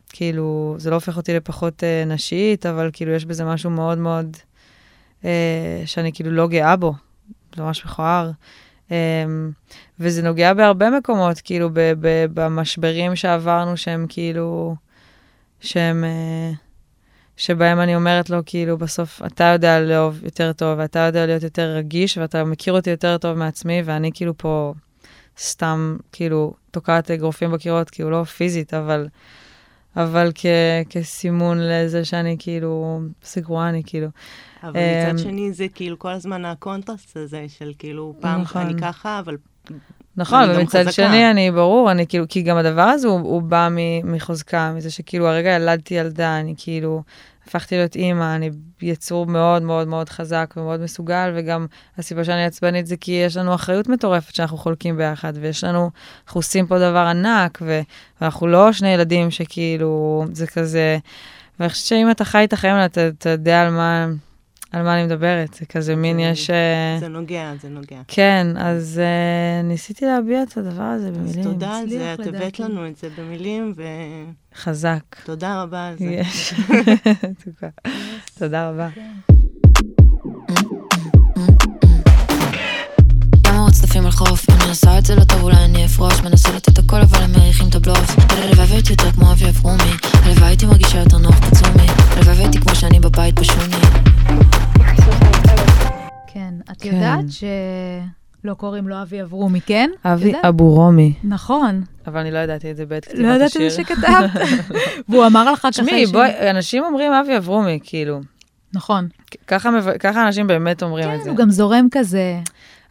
כאילו, זה לא הופך אותי לפחות אה, נשית, אבל כאילו יש בזה משהו מאוד מאוד, אה, שאני כאילו לא גאה בו. זה ממש מכוער. Um, וזה נוגע בהרבה מקומות, כאילו, ב- ב- במשברים שעברנו, שהם כאילו, שהם, אה, שבהם אני אומרת לו, כאילו, בסוף, אתה יודע לאהוב יותר טוב, ואתה יודע להיות יותר רגיש, ואתה מכיר אותי יותר טוב מעצמי, ואני כאילו פה סתם, כאילו, תוקעת אגרופים בקירות, כאילו, לא פיזית, אבל, אבל כ- כסימון לזה שאני כאילו, סגרואני, כאילו. אבל אמ, מצד שני זה כאילו כל הזמן הקונטרסט הזה של כאילו, פעם נכון. אני ככה, אבל נכון, ומצד. שני, אני, ברור, אני כאילו, כי גם הדבר הזה הוא, הוא בא מחוזקה, מזה שכאילו הרגע ילדתי ילדה, אני כאילו, הפכתי להיות אימא, אני יצור מאוד מאוד מאוד חזק ומאוד מסוגל, וגם הסיבה שאני עצבנית זה כי יש לנו אחריות מטורפת שאנחנו חולקים ביחד, ויש לנו, אנחנו עושים פה דבר ענק, ו- ואנחנו לא שני ילדים שכאילו, זה כזה, ואני חושבת שאם אתה חי את החיים אתה, אתה יודע על מה, על מה אני מדברת, זה כזה מין, זה- יש... אה, זה נוגע, זה נוגע. כן, אז uh, ניסיתי להביע את הדבר הזה אז במילים. תודה על זה, את הבאת. לנו את זה במילים, חזק. ותודה רבה על זה. יש. תודה. תודה רבה. למה רצטפים על חוף? אני עושה את זה לא טוב, אולי אני אפרוש מנסה לתת הכל אבל הם מריחים את הבלוף הלוואי והייתי יותר כמו אבי אברומי הלוואי הייתי מרגישה יותר נוח בצומי הלוואי והייתי כמו שאני בבית בשוני כן, את כן. יודעת שלא קוראים לו אבי אברומי, כן? אבי? אבו רומי. נכון. אבל אני לא ידעתי את זה בעת כתיבת לא השיר. ידעתי את זה שכתבת. והוא אמר לך ככה... תשמעי, בואי, אנשים אומרים אבי אברומי, כאילו. נכון. ככה ככה אנשים באמת אומרים את כן, זה. הוא גם זורם כזה.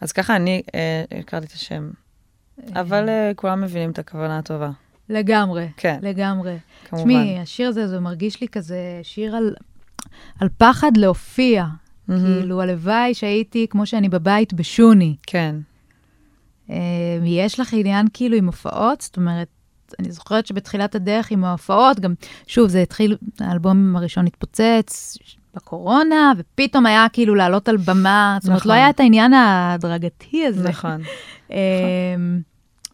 אז ככה אני אה, הכרתי את השם. אבל אה, כולם מבינים את הכוונה הטובה. לגמרי, כן, לגמרי. כמובן. תשמעי, השיר הזה, זה מרגיש לי כזה שיר על, על פחד להופיע. מהמם. כאילו, הלוואי שהייתי כמו שאני בבית בשוני. כן. אה, יש לך עניין כאילו עם הופעות? זאת אומרת, אני זוכרת שבתחילת הדרך עם ההופעות, גם, שוב, זה התחיל, האלבום הראשון התפוצץ בקורונה, ופתאום היה כאילו לעלות על במה, זאת אומרת, נכון. לא היה את העניין ההדרגתי הזה. נכון. אמ,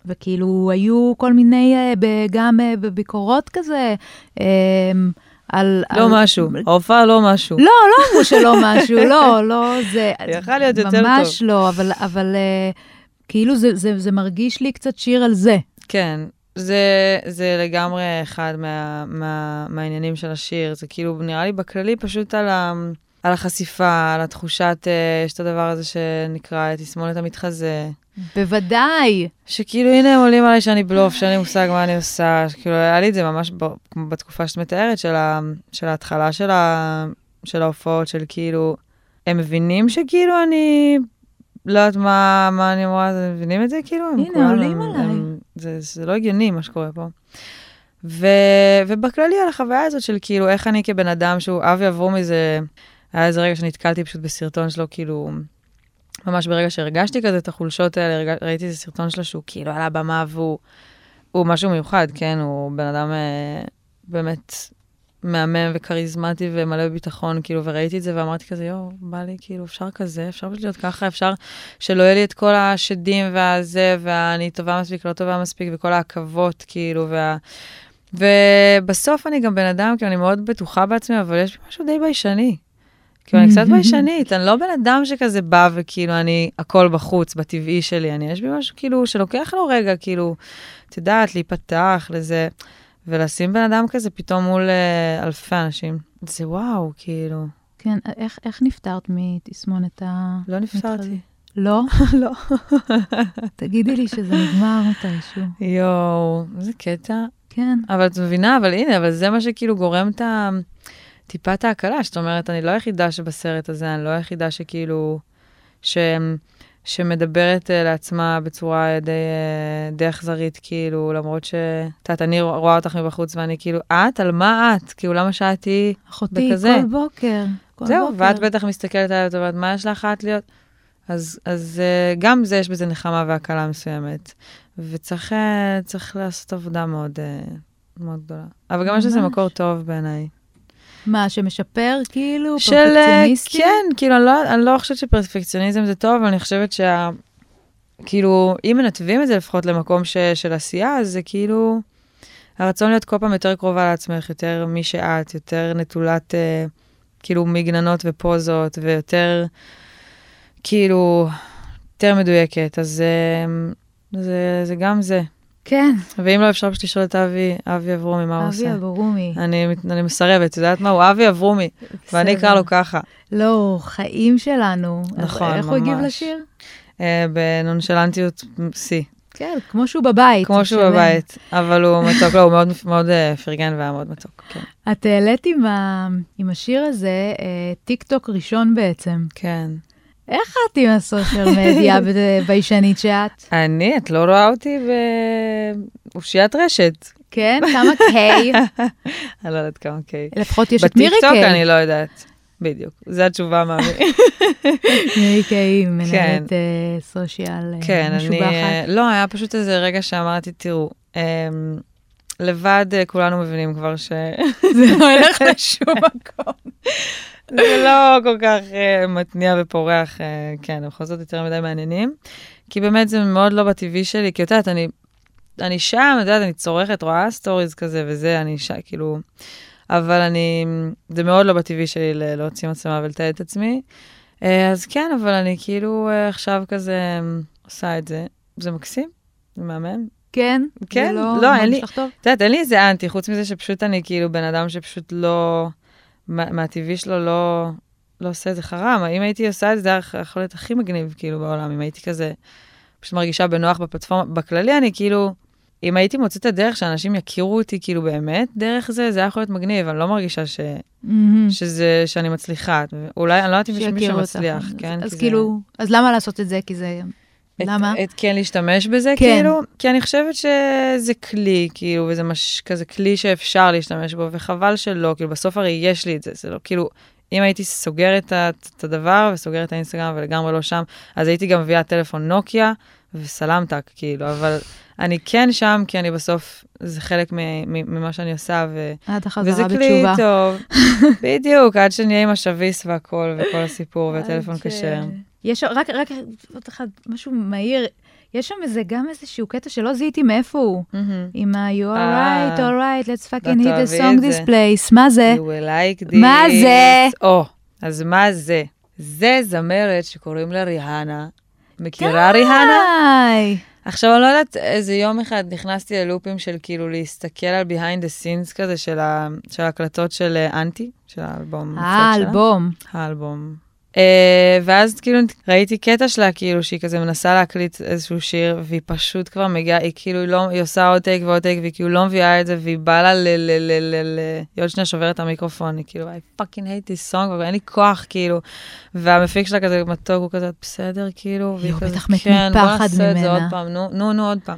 וכאילו, היו כל מיני, אה, גם אה, בביקורות כזה, אמ, על... לא על- משהו. ההופעה לא משהו. לא, לא אמרו שלא משהו, לא, לא, זה... יכל להיות יותר ממש טוב. לא, אבל, אבל אה, כאילו זה, זה, זה מרגיש לי קצת שיר על זה. כן, זה, זה לגמרי אחד מה, מה, מהעניינים של השיר. זה כאילו, נראה לי בכללי פשוט על, ה, על החשיפה, על התחושת, אה, יש את הדבר הזה שנקרא תסמונת המתחזה. בוודאי. שכאילו, הנה הם עולים עליי שאני בלוף, שאין לי מושג מה אני עושה. כאילו, היה לי את זה ממש ב, בתקופה שאת מתארת, של, ה, של ההתחלה של, ה, של ההופעות, של כאילו, הם מבינים שכאילו אני לא יודעת מה, מה אני אמורה, אתם מבינים את זה כאילו? הם הנה, כולם- עולים הם- עליי. הם- זה, זה לא הגיוני מה שקורה פה. ו, ובכללי על החוויה הזאת של כאילו איך אני כבן אדם שהוא, אבי אברומי זה, היה איזה רגע שנתקלתי פשוט בסרטון שלו, כאילו, ממש ברגע שהרגשתי כזה את החולשות האלה, הרג- ראיתי איזה סרטון שלו שהוא כאילו על הבמה והוא הוא משהו מיוחד, כן? הוא בן אדם אה, באמת מהמם וכריזמטי ומלא ביטחון, כאילו, וראיתי את זה ואמרתי כזה, יואו, בא לי, כאילו, אפשר כזה, אפשר פשוט להיות ככה, אפשר שלא יהיה לי את כל השדים והזה, ואני טובה מספיק, לא טובה מספיק, וכל העכבות, כאילו, וה... ובסוף אני גם בן אדם, כאילו, אני מאוד בטוחה בעצמי, אבל יש משהו די ביישני. כאילו, אני קצת ביישנית, אני לא בן אדם שכזה בא וכאילו, אני הכל בחוץ, בטבעי שלי, אני, יש בי משהו כאילו, שלוקח לו רגע, כאילו, את יודעת, להיפתח לזה, ולשים בן אדם כזה פתאום מול אה, אלפי אנשים. זה וואו, כאילו, כן, איך, איך נפטרת מתסמונת ה... לא נפטרתי. לא? לא. תגידי לי שזה נגמר מתישהו. יואו, איזה קטע. כן. אבל את מבינה, אבל הנה, אבל זה מה שכאילו גורם את ה... טיפת ההקלה, זאת אומרת, אני לא היחידה שבסרט הזה, אני לא היחידה שכאילו, ש... שמדברת אה, לעצמה בצורה די, אה, די אכזרית, כאילו, למרות ש... את יודעת, אני רואה אותך מבחוץ ואני כאילו, את? על מה את? כאילו, למה שאת היא... אחותי, וכזה. כל בוקר. כל זהו, בוקר. ואת בטח מסתכלת עליי ואומרת, מה יש לך את להיות? אז, אז אה, גם זה, יש בזה נחמה והקלה מסוימת. וצריך אה, צריך לעשות עבודה מאוד, אה, מאוד גדולה. אבל גם יש לזה. מקור טוב בעיניי. מה, שמשפר כאילו? של, אה, פרפקציוניסטי? כן, כאילו, אני לא, אני לא חושבת שפרפקציוניזם זה טוב, אבל אני חושבת שה... כאילו, אם מנתבים את זה לפחות למקום ש, של עשייה, אז זה כאילו... הרצון להיות כל פעם יותר קרובה לעצמך, יותר מי שאת, יותר נטולת, אה, כאילו, מגננות ופוזות, ויותר, כאילו, יותר מדויקת. אז אה, זה, זה גם זה. כן, ואם לא, אפשר פשוט לשאול את אבי, אבי אברומי, מה הוא אבי עושה. אברומי. אני, אני מסרבת, את יודעת מה? הוא אבי אברומי, ואני אקרא לו ככה. לא, חיים שלנו. נכון, איך הוא הגיב ממש. לשיר? אה, בנונשלנטיות שיא, כן, כמו שהוא בבית. כמו שהוא. בבית, אבל הוא מתוק, לא, הוא מאוד, מאוד אה, פרגן והיה מאוד מתוק, כן. את העלית עם, ה... עם השיר הזה אה, טיק טוק ראשון בעצם. כן. איך את עם הסושיאל מדיה ביישנית שאת? אני, את לא רואה אותי באושיית רשת. כן? כמה קיי? אני לא יודעת כמה קיי. לפחות יש את מירי בטיקטוק קיי. אני לא יודעת. בדיוק, זו התשובה מאמי. מירי קיי מנהלת כן. אה, סושיאל אה, כן, אני... משובחת. לא, היה פשוט איזה רגע שאמרתי, תראו, אמ, לבד אה, כולנו מבינים כבר ש... זה לא הולך לשום מקום. זה לא כל כך uh, מתניע ופורח, uh, כן, בכל זאת יותר מדי מעניינים. כי באמת זה מאוד לא בטבעי שלי, כי את יודעת, אני, אני שם, את יודעת, אני צורכת, רואה סטוריז כזה וזה, אני שם, כאילו... אבל אני, זה מאוד לא בטבעי שלי להוציא מצלמה ולתעד את עצמי. אז כן, אבל אני כאילו עכשיו כזה עושה את זה. זה מקסים, זה מהמם. כן? כן, לא, לא אין לי-? את יודעת, אין לי איזה אנטי, חוץ מזה שפשוט אני כאילו בן אדם שפשוט לא, מה- מהטבעי שלו לא, לא עושה את זה חרם. אם הייתי עושה את זה, זה היה יכול להיות הכי מגניב כאילו בעולם, אם הייתי כזה, פשוט מרגישה בנוח בפלטפורמה. בכללי אני כאילו, אם הייתי מוצאת את הדרך שאנשים יכירו אותי כאילו באמת, דרך זה, זה היה יכול להיות מגניב, אני לא מרגישה ש, מהמם. שזה, שאני מצליחה. אולי, אני לא יודעת אם יש מישהו. שמצליח, כן? אז כי זה- כאילו, אז למה לעשות את זה? כי זה... את, למה? את כן להשתמש בזה, כן. כאילו? כי אני חושבת שזה כלי, כאילו, וזה מש, כזה כלי שאפשר להשתמש בו, וחבל שלא, כאילו, בסוף הרי יש לי את זה, זה לא, כאילו, אם הייתי סוגרת את את הדבר וסוגרת את האינסטגרם ולגמרי לא שם, אז הייתי גם מביאה טלפון נוקיה וסלמתק, כאילו, אבל אני כן שם, כי אני בסוף, זה חלק מ- מ- ממה שאני עושה, ו... וזה כלי בתשובה. טוב. בדיוק, עד שנהיה עם השביס והכל, וכל הסיפור, והטלפון ש- כשר. יש רק, רק עוד אחד, משהו מהיר. יש שם איזה, גם איזשהו קטע שלא זיהיתי מאיפה הוא. מהמם. עם ה- you are אה, right, all right, let's fucking hit the song this place. מה זה? You will like this. מה זה? או, אז מה זה? זה זמרת שקוראים לה ריהנה. מכירה ריהנה? די. עכשיו, אני לא יודעת, איזה יום אחד נכנסתי ללופים של כאילו להסתכל על behind the scenes כזה של, ה, של ההקלטות של אה, אנטי, של האלבום. האלבום. האלבום. אה, ואז כאילו ראיתי קטע שלה, כאילו, שהיא כזה מנסה להקליט איזשהו שיר, והיא פשוט כבר מגיעה, היא כאילו, לא, היא עושה עוד טייק ועוד טייק, והיא כאילו לא מביאה את זה, והיא באה לה ל... ל, ל, ל, ל היא עוד שנייה שוברת את המיקרופון, היא כאילו, I fucking hate this song, ואין לי כוח, כאילו. והמפיק שלה כזה מתוק, הוא כזה, בסדר, כאילו, והיא כזה, כן, בוא נעשה את זה עוד ממנה." פעם, נו, נו, נו, עוד פעם.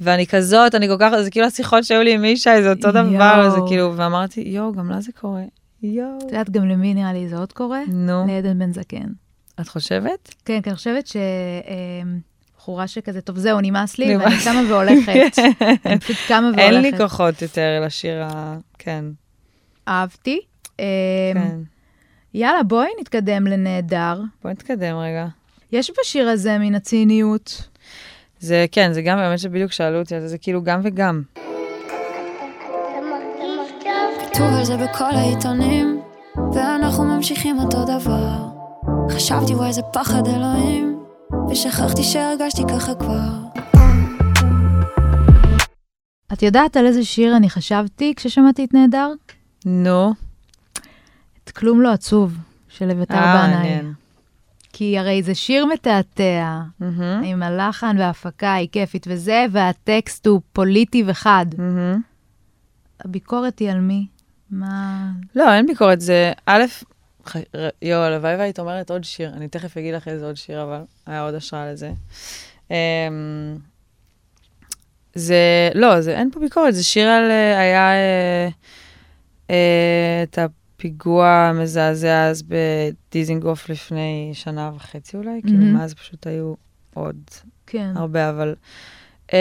ואני כזאת, אני כל כך, זה כאילו השיחות שהיו לי עם ישי, זה אותו דבר, זה. כאילו, ואמרתי, יואו, גם לה זה קורה. יואו. את יודעת גם למי נראה לי זה עוד קורה? נו, לעדן בן זקן. את חושבת? כן, כי אני חושבת שבחורה שכזה, טוב, זהו, נמאס לי. ואני קמה והולכת. אני פשוט קמה והולכת. אין לי כוחות יותר לשיר ה... כן, אהבתי. אמ, כן. יאללה, בואי נתקדם לנהדר. בואי נתקדם רגע. יש בשיר הזה מן הציניות. זה, כן, זה גם באמת שבדיוק שאלו אותי זה כאילו גם וגם. כתוב על זה בכל העיתונים, ואנחנו ממשיכים אותו דבר. חשבתי וואי איזה פחד אלוהים, ושכחתי שהרגשתי ככה כבר. את יודעת על איזה שיר אני חשבתי כששמעתי את נהדר? נו. את כלום לא עצוב, של אביתר אה, בנאי. מעניין. כי הרי זה שיר מתעתע, עם הלחן וההפקה היא כיפית וזה, והטקסט הוא פוליטי וחד. הביקורת היא על מי? מה... לא, אין ביקורת, זה א', ח- יואו, הלוואי והיית אומרת עוד שיר, אני תכף אגיד לך איזה עוד שיר, אבל היה עוד השראה לזה. אמ, זה, לא, זה, אין פה ביקורת, זה שיר על, אה, היה אה, אה, את הפיגוע המזעזע אז בדיזינגוף לפני שנה וחצי אולי, כאילו מהמם. מאז פשוט היו עוד כן. הרבה, אבל... Um,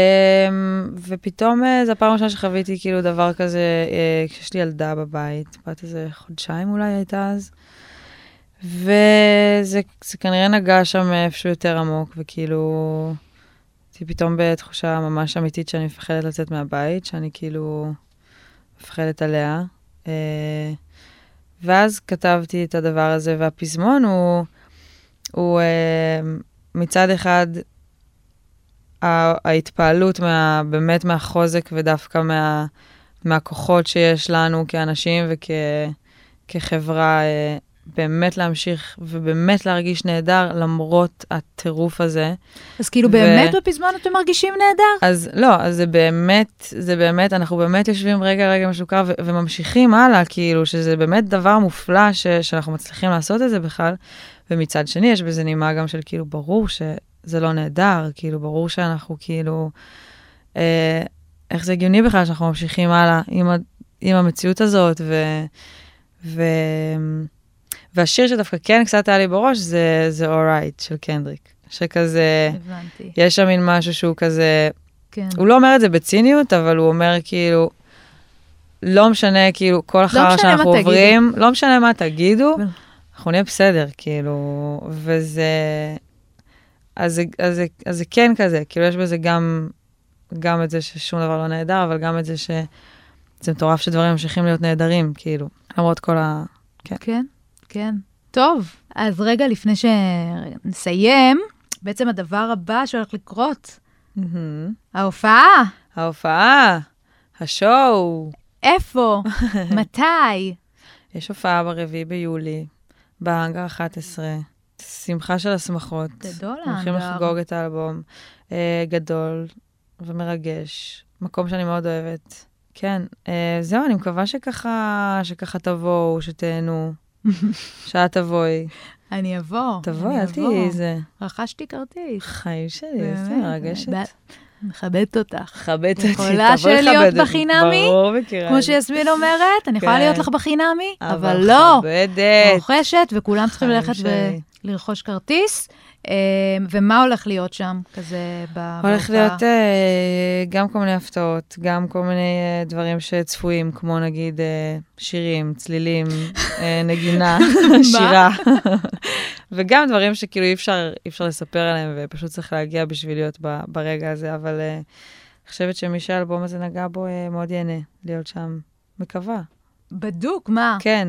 ופתאום uh, זו הפעם הראשונה שחוויתי כאילו דבר כזה, uh, כשיש לי ילדה בבית, בת איזה חודשיים אולי הייתה אז, וזה זה כנראה נגע שם איפשהו יותר עמוק, וכאילו, הייתי פתאום בתחושה ממש אמיתית שאני מפחדת לצאת מהבית, שאני כאילו מפחדת עליה. Uh, ואז כתבתי את הדבר הזה, והפזמון הוא, הוא מצד אחד, ההתפעלות מה, באמת מהחוזק ודווקא מה, מהכוחות שיש לנו כאנשים וכחברה, אה, באמת להמשיך ובאמת להרגיש נהדר למרות הטירוף הזה. אז כאילו ו- באמת בפזמון אתם מרגישים נהדר? אז לא, אז זה באמת, זה באמת, אנחנו באמת יושבים רגע רגע משוקע ו- וממשיכים הלאה, כאילו, שזה באמת דבר מופלא ש- שאנחנו מצליחים לעשות את זה בכלל. ומצד שני, יש בזה נימה גם של כאילו, ברור שזה לא נהדר, כאילו, ברור שאנחנו כאילו, אה, איך זה הגיוני בכלל שאנחנו ממשיכים הלאה עם, ה- עם המציאות הזאת, ו... ו... והשיר שדווקא כן קצת היה לי בראש, זה, זה Alright של קנדריק. שכזה, הבנתי. יש שם מין משהו שהוא כזה, כן. הוא לא אומר את זה בציניות, אבל הוא אומר כאילו, לא משנה, כאילו, כל החרא משנה שאנחנו מה תגידו. עוברים, לא משנה מה תגידו, אנחנו נהיה בסדר, כאילו, וזה... אז אז, אז זה כן כזה, כאילו, יש בזה גם, גם את זה ששום דבר לא נהדר, אבל גם את זה שזה מטורף שדברים ממשיכים להיות נהדרים, כאילו, למרות כל ה... כן, כן. טוב, אז רגע לפני שנסיים, בעצם הדבר הבא שהולך לקרות, מהמם. ההופעה. ההופעה, השואו. איפה? מתי? יש הופעה ברביעי ביולי, בהאנגר 11, שמחה של השמחות. גדול הולכים האנגר. לחגוג את האלבום. אה, גדול ומרגש, מקום שאני מאוד אוהבת. כן, אה, זהו, אני מקווה שככה, שככה תבואו, שתהנו, שאת תבואי. אני אבוא. תבואי, אל. תהיי איזה רכשתי כרטיס. חיים שלי, איזה מרגשת. מכבדת אותך. מכבדת אותי, יכולה תבואי לכבד אותי. בחינמי? ברור, מכירה. כמו. שיסמין אומרת, אני יכולה כן. להיות לך בחינמי, אבל לא. מכבדת. רוכשת, וכולם צריכים ללכת שלי. ולרכוש כרטיס. אה, ומה הולך להיות שם, כזה, ב- הולך? להיות אה, גם כל מיני הפתעות, גם כל מיני אה, דברים שצפויים, כמו נגיד שירים, צלילים, נגינה, שירה. וגם דברים שכאילו אי אפשר, אי אפשר לספר עליהם, ופשוט צריך להגיע בשביל להיות ברגע הזה, אבל אני חושבת שמי שהאלבום הזה נגע בו מאוד ייהנה להיות שם. מקווה. בדוק, מה? כן.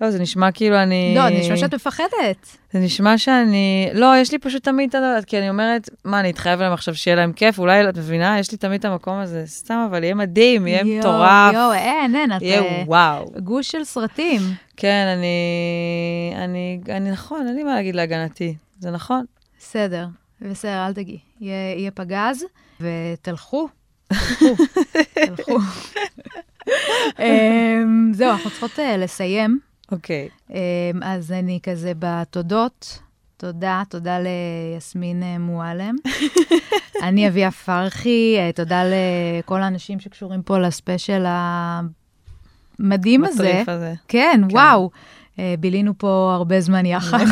לא, זה נשמע כאילו אני... לא, זה נשמע שאת מפחדת. זה נשמע שאני... לא, יש לי פשוט תמיד את הדעת, כי אני אומרת, מה, אני אתחייב להם עכשיו שיהיה להם כיף? אולי, את מבינה? יש לי תמיד את המקום הזה. סתם, אבל יהיה מדהים, יהיה יואו, מטורף. יואו, אין, אין, את... יהיה אה, וואו. גוש של סרטים. כן, אני... אני... אני נכון, אין לי מה להגיד להגנתי. זה נכון. בסדר, בסדר, אל תגיעי. יהיה, יהיה פגז, ותלכו. תלכו, תלכו. אמ, זהו, אנחנו צריכות אה, לסיים. אוקיי. אמ, אז אני כזה בתודות. תודה, תודה ליסמין אה, מועלם. אני אביה פרחי, אה, תודה לכל האנשים שקשורים פה לספיישל המדהים הזה. מטריף הזה. כן, וואו. אה, בילינו פה הרבה זמן יחד.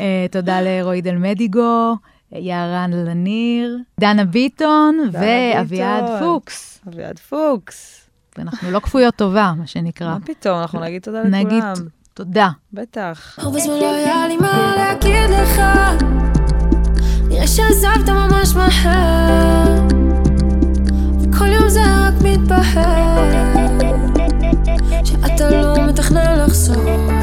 אה, תודה לרועי דל מדיגו, יערן לניר, דנה ביטון ואביעד. פוקס. אביעד פוקס. אנחנו לא כפויות טובה, מה שנקרא. מה פתאום, אנחנו נגיד תודה לכולם. נגיד תודה. בטח. הרבה זמן לא היה לי מה להגיד לך, נראה שעזבת ממש מהר, וכל יום זה רק מתבהר, שאתה לא מתכנן לחזור.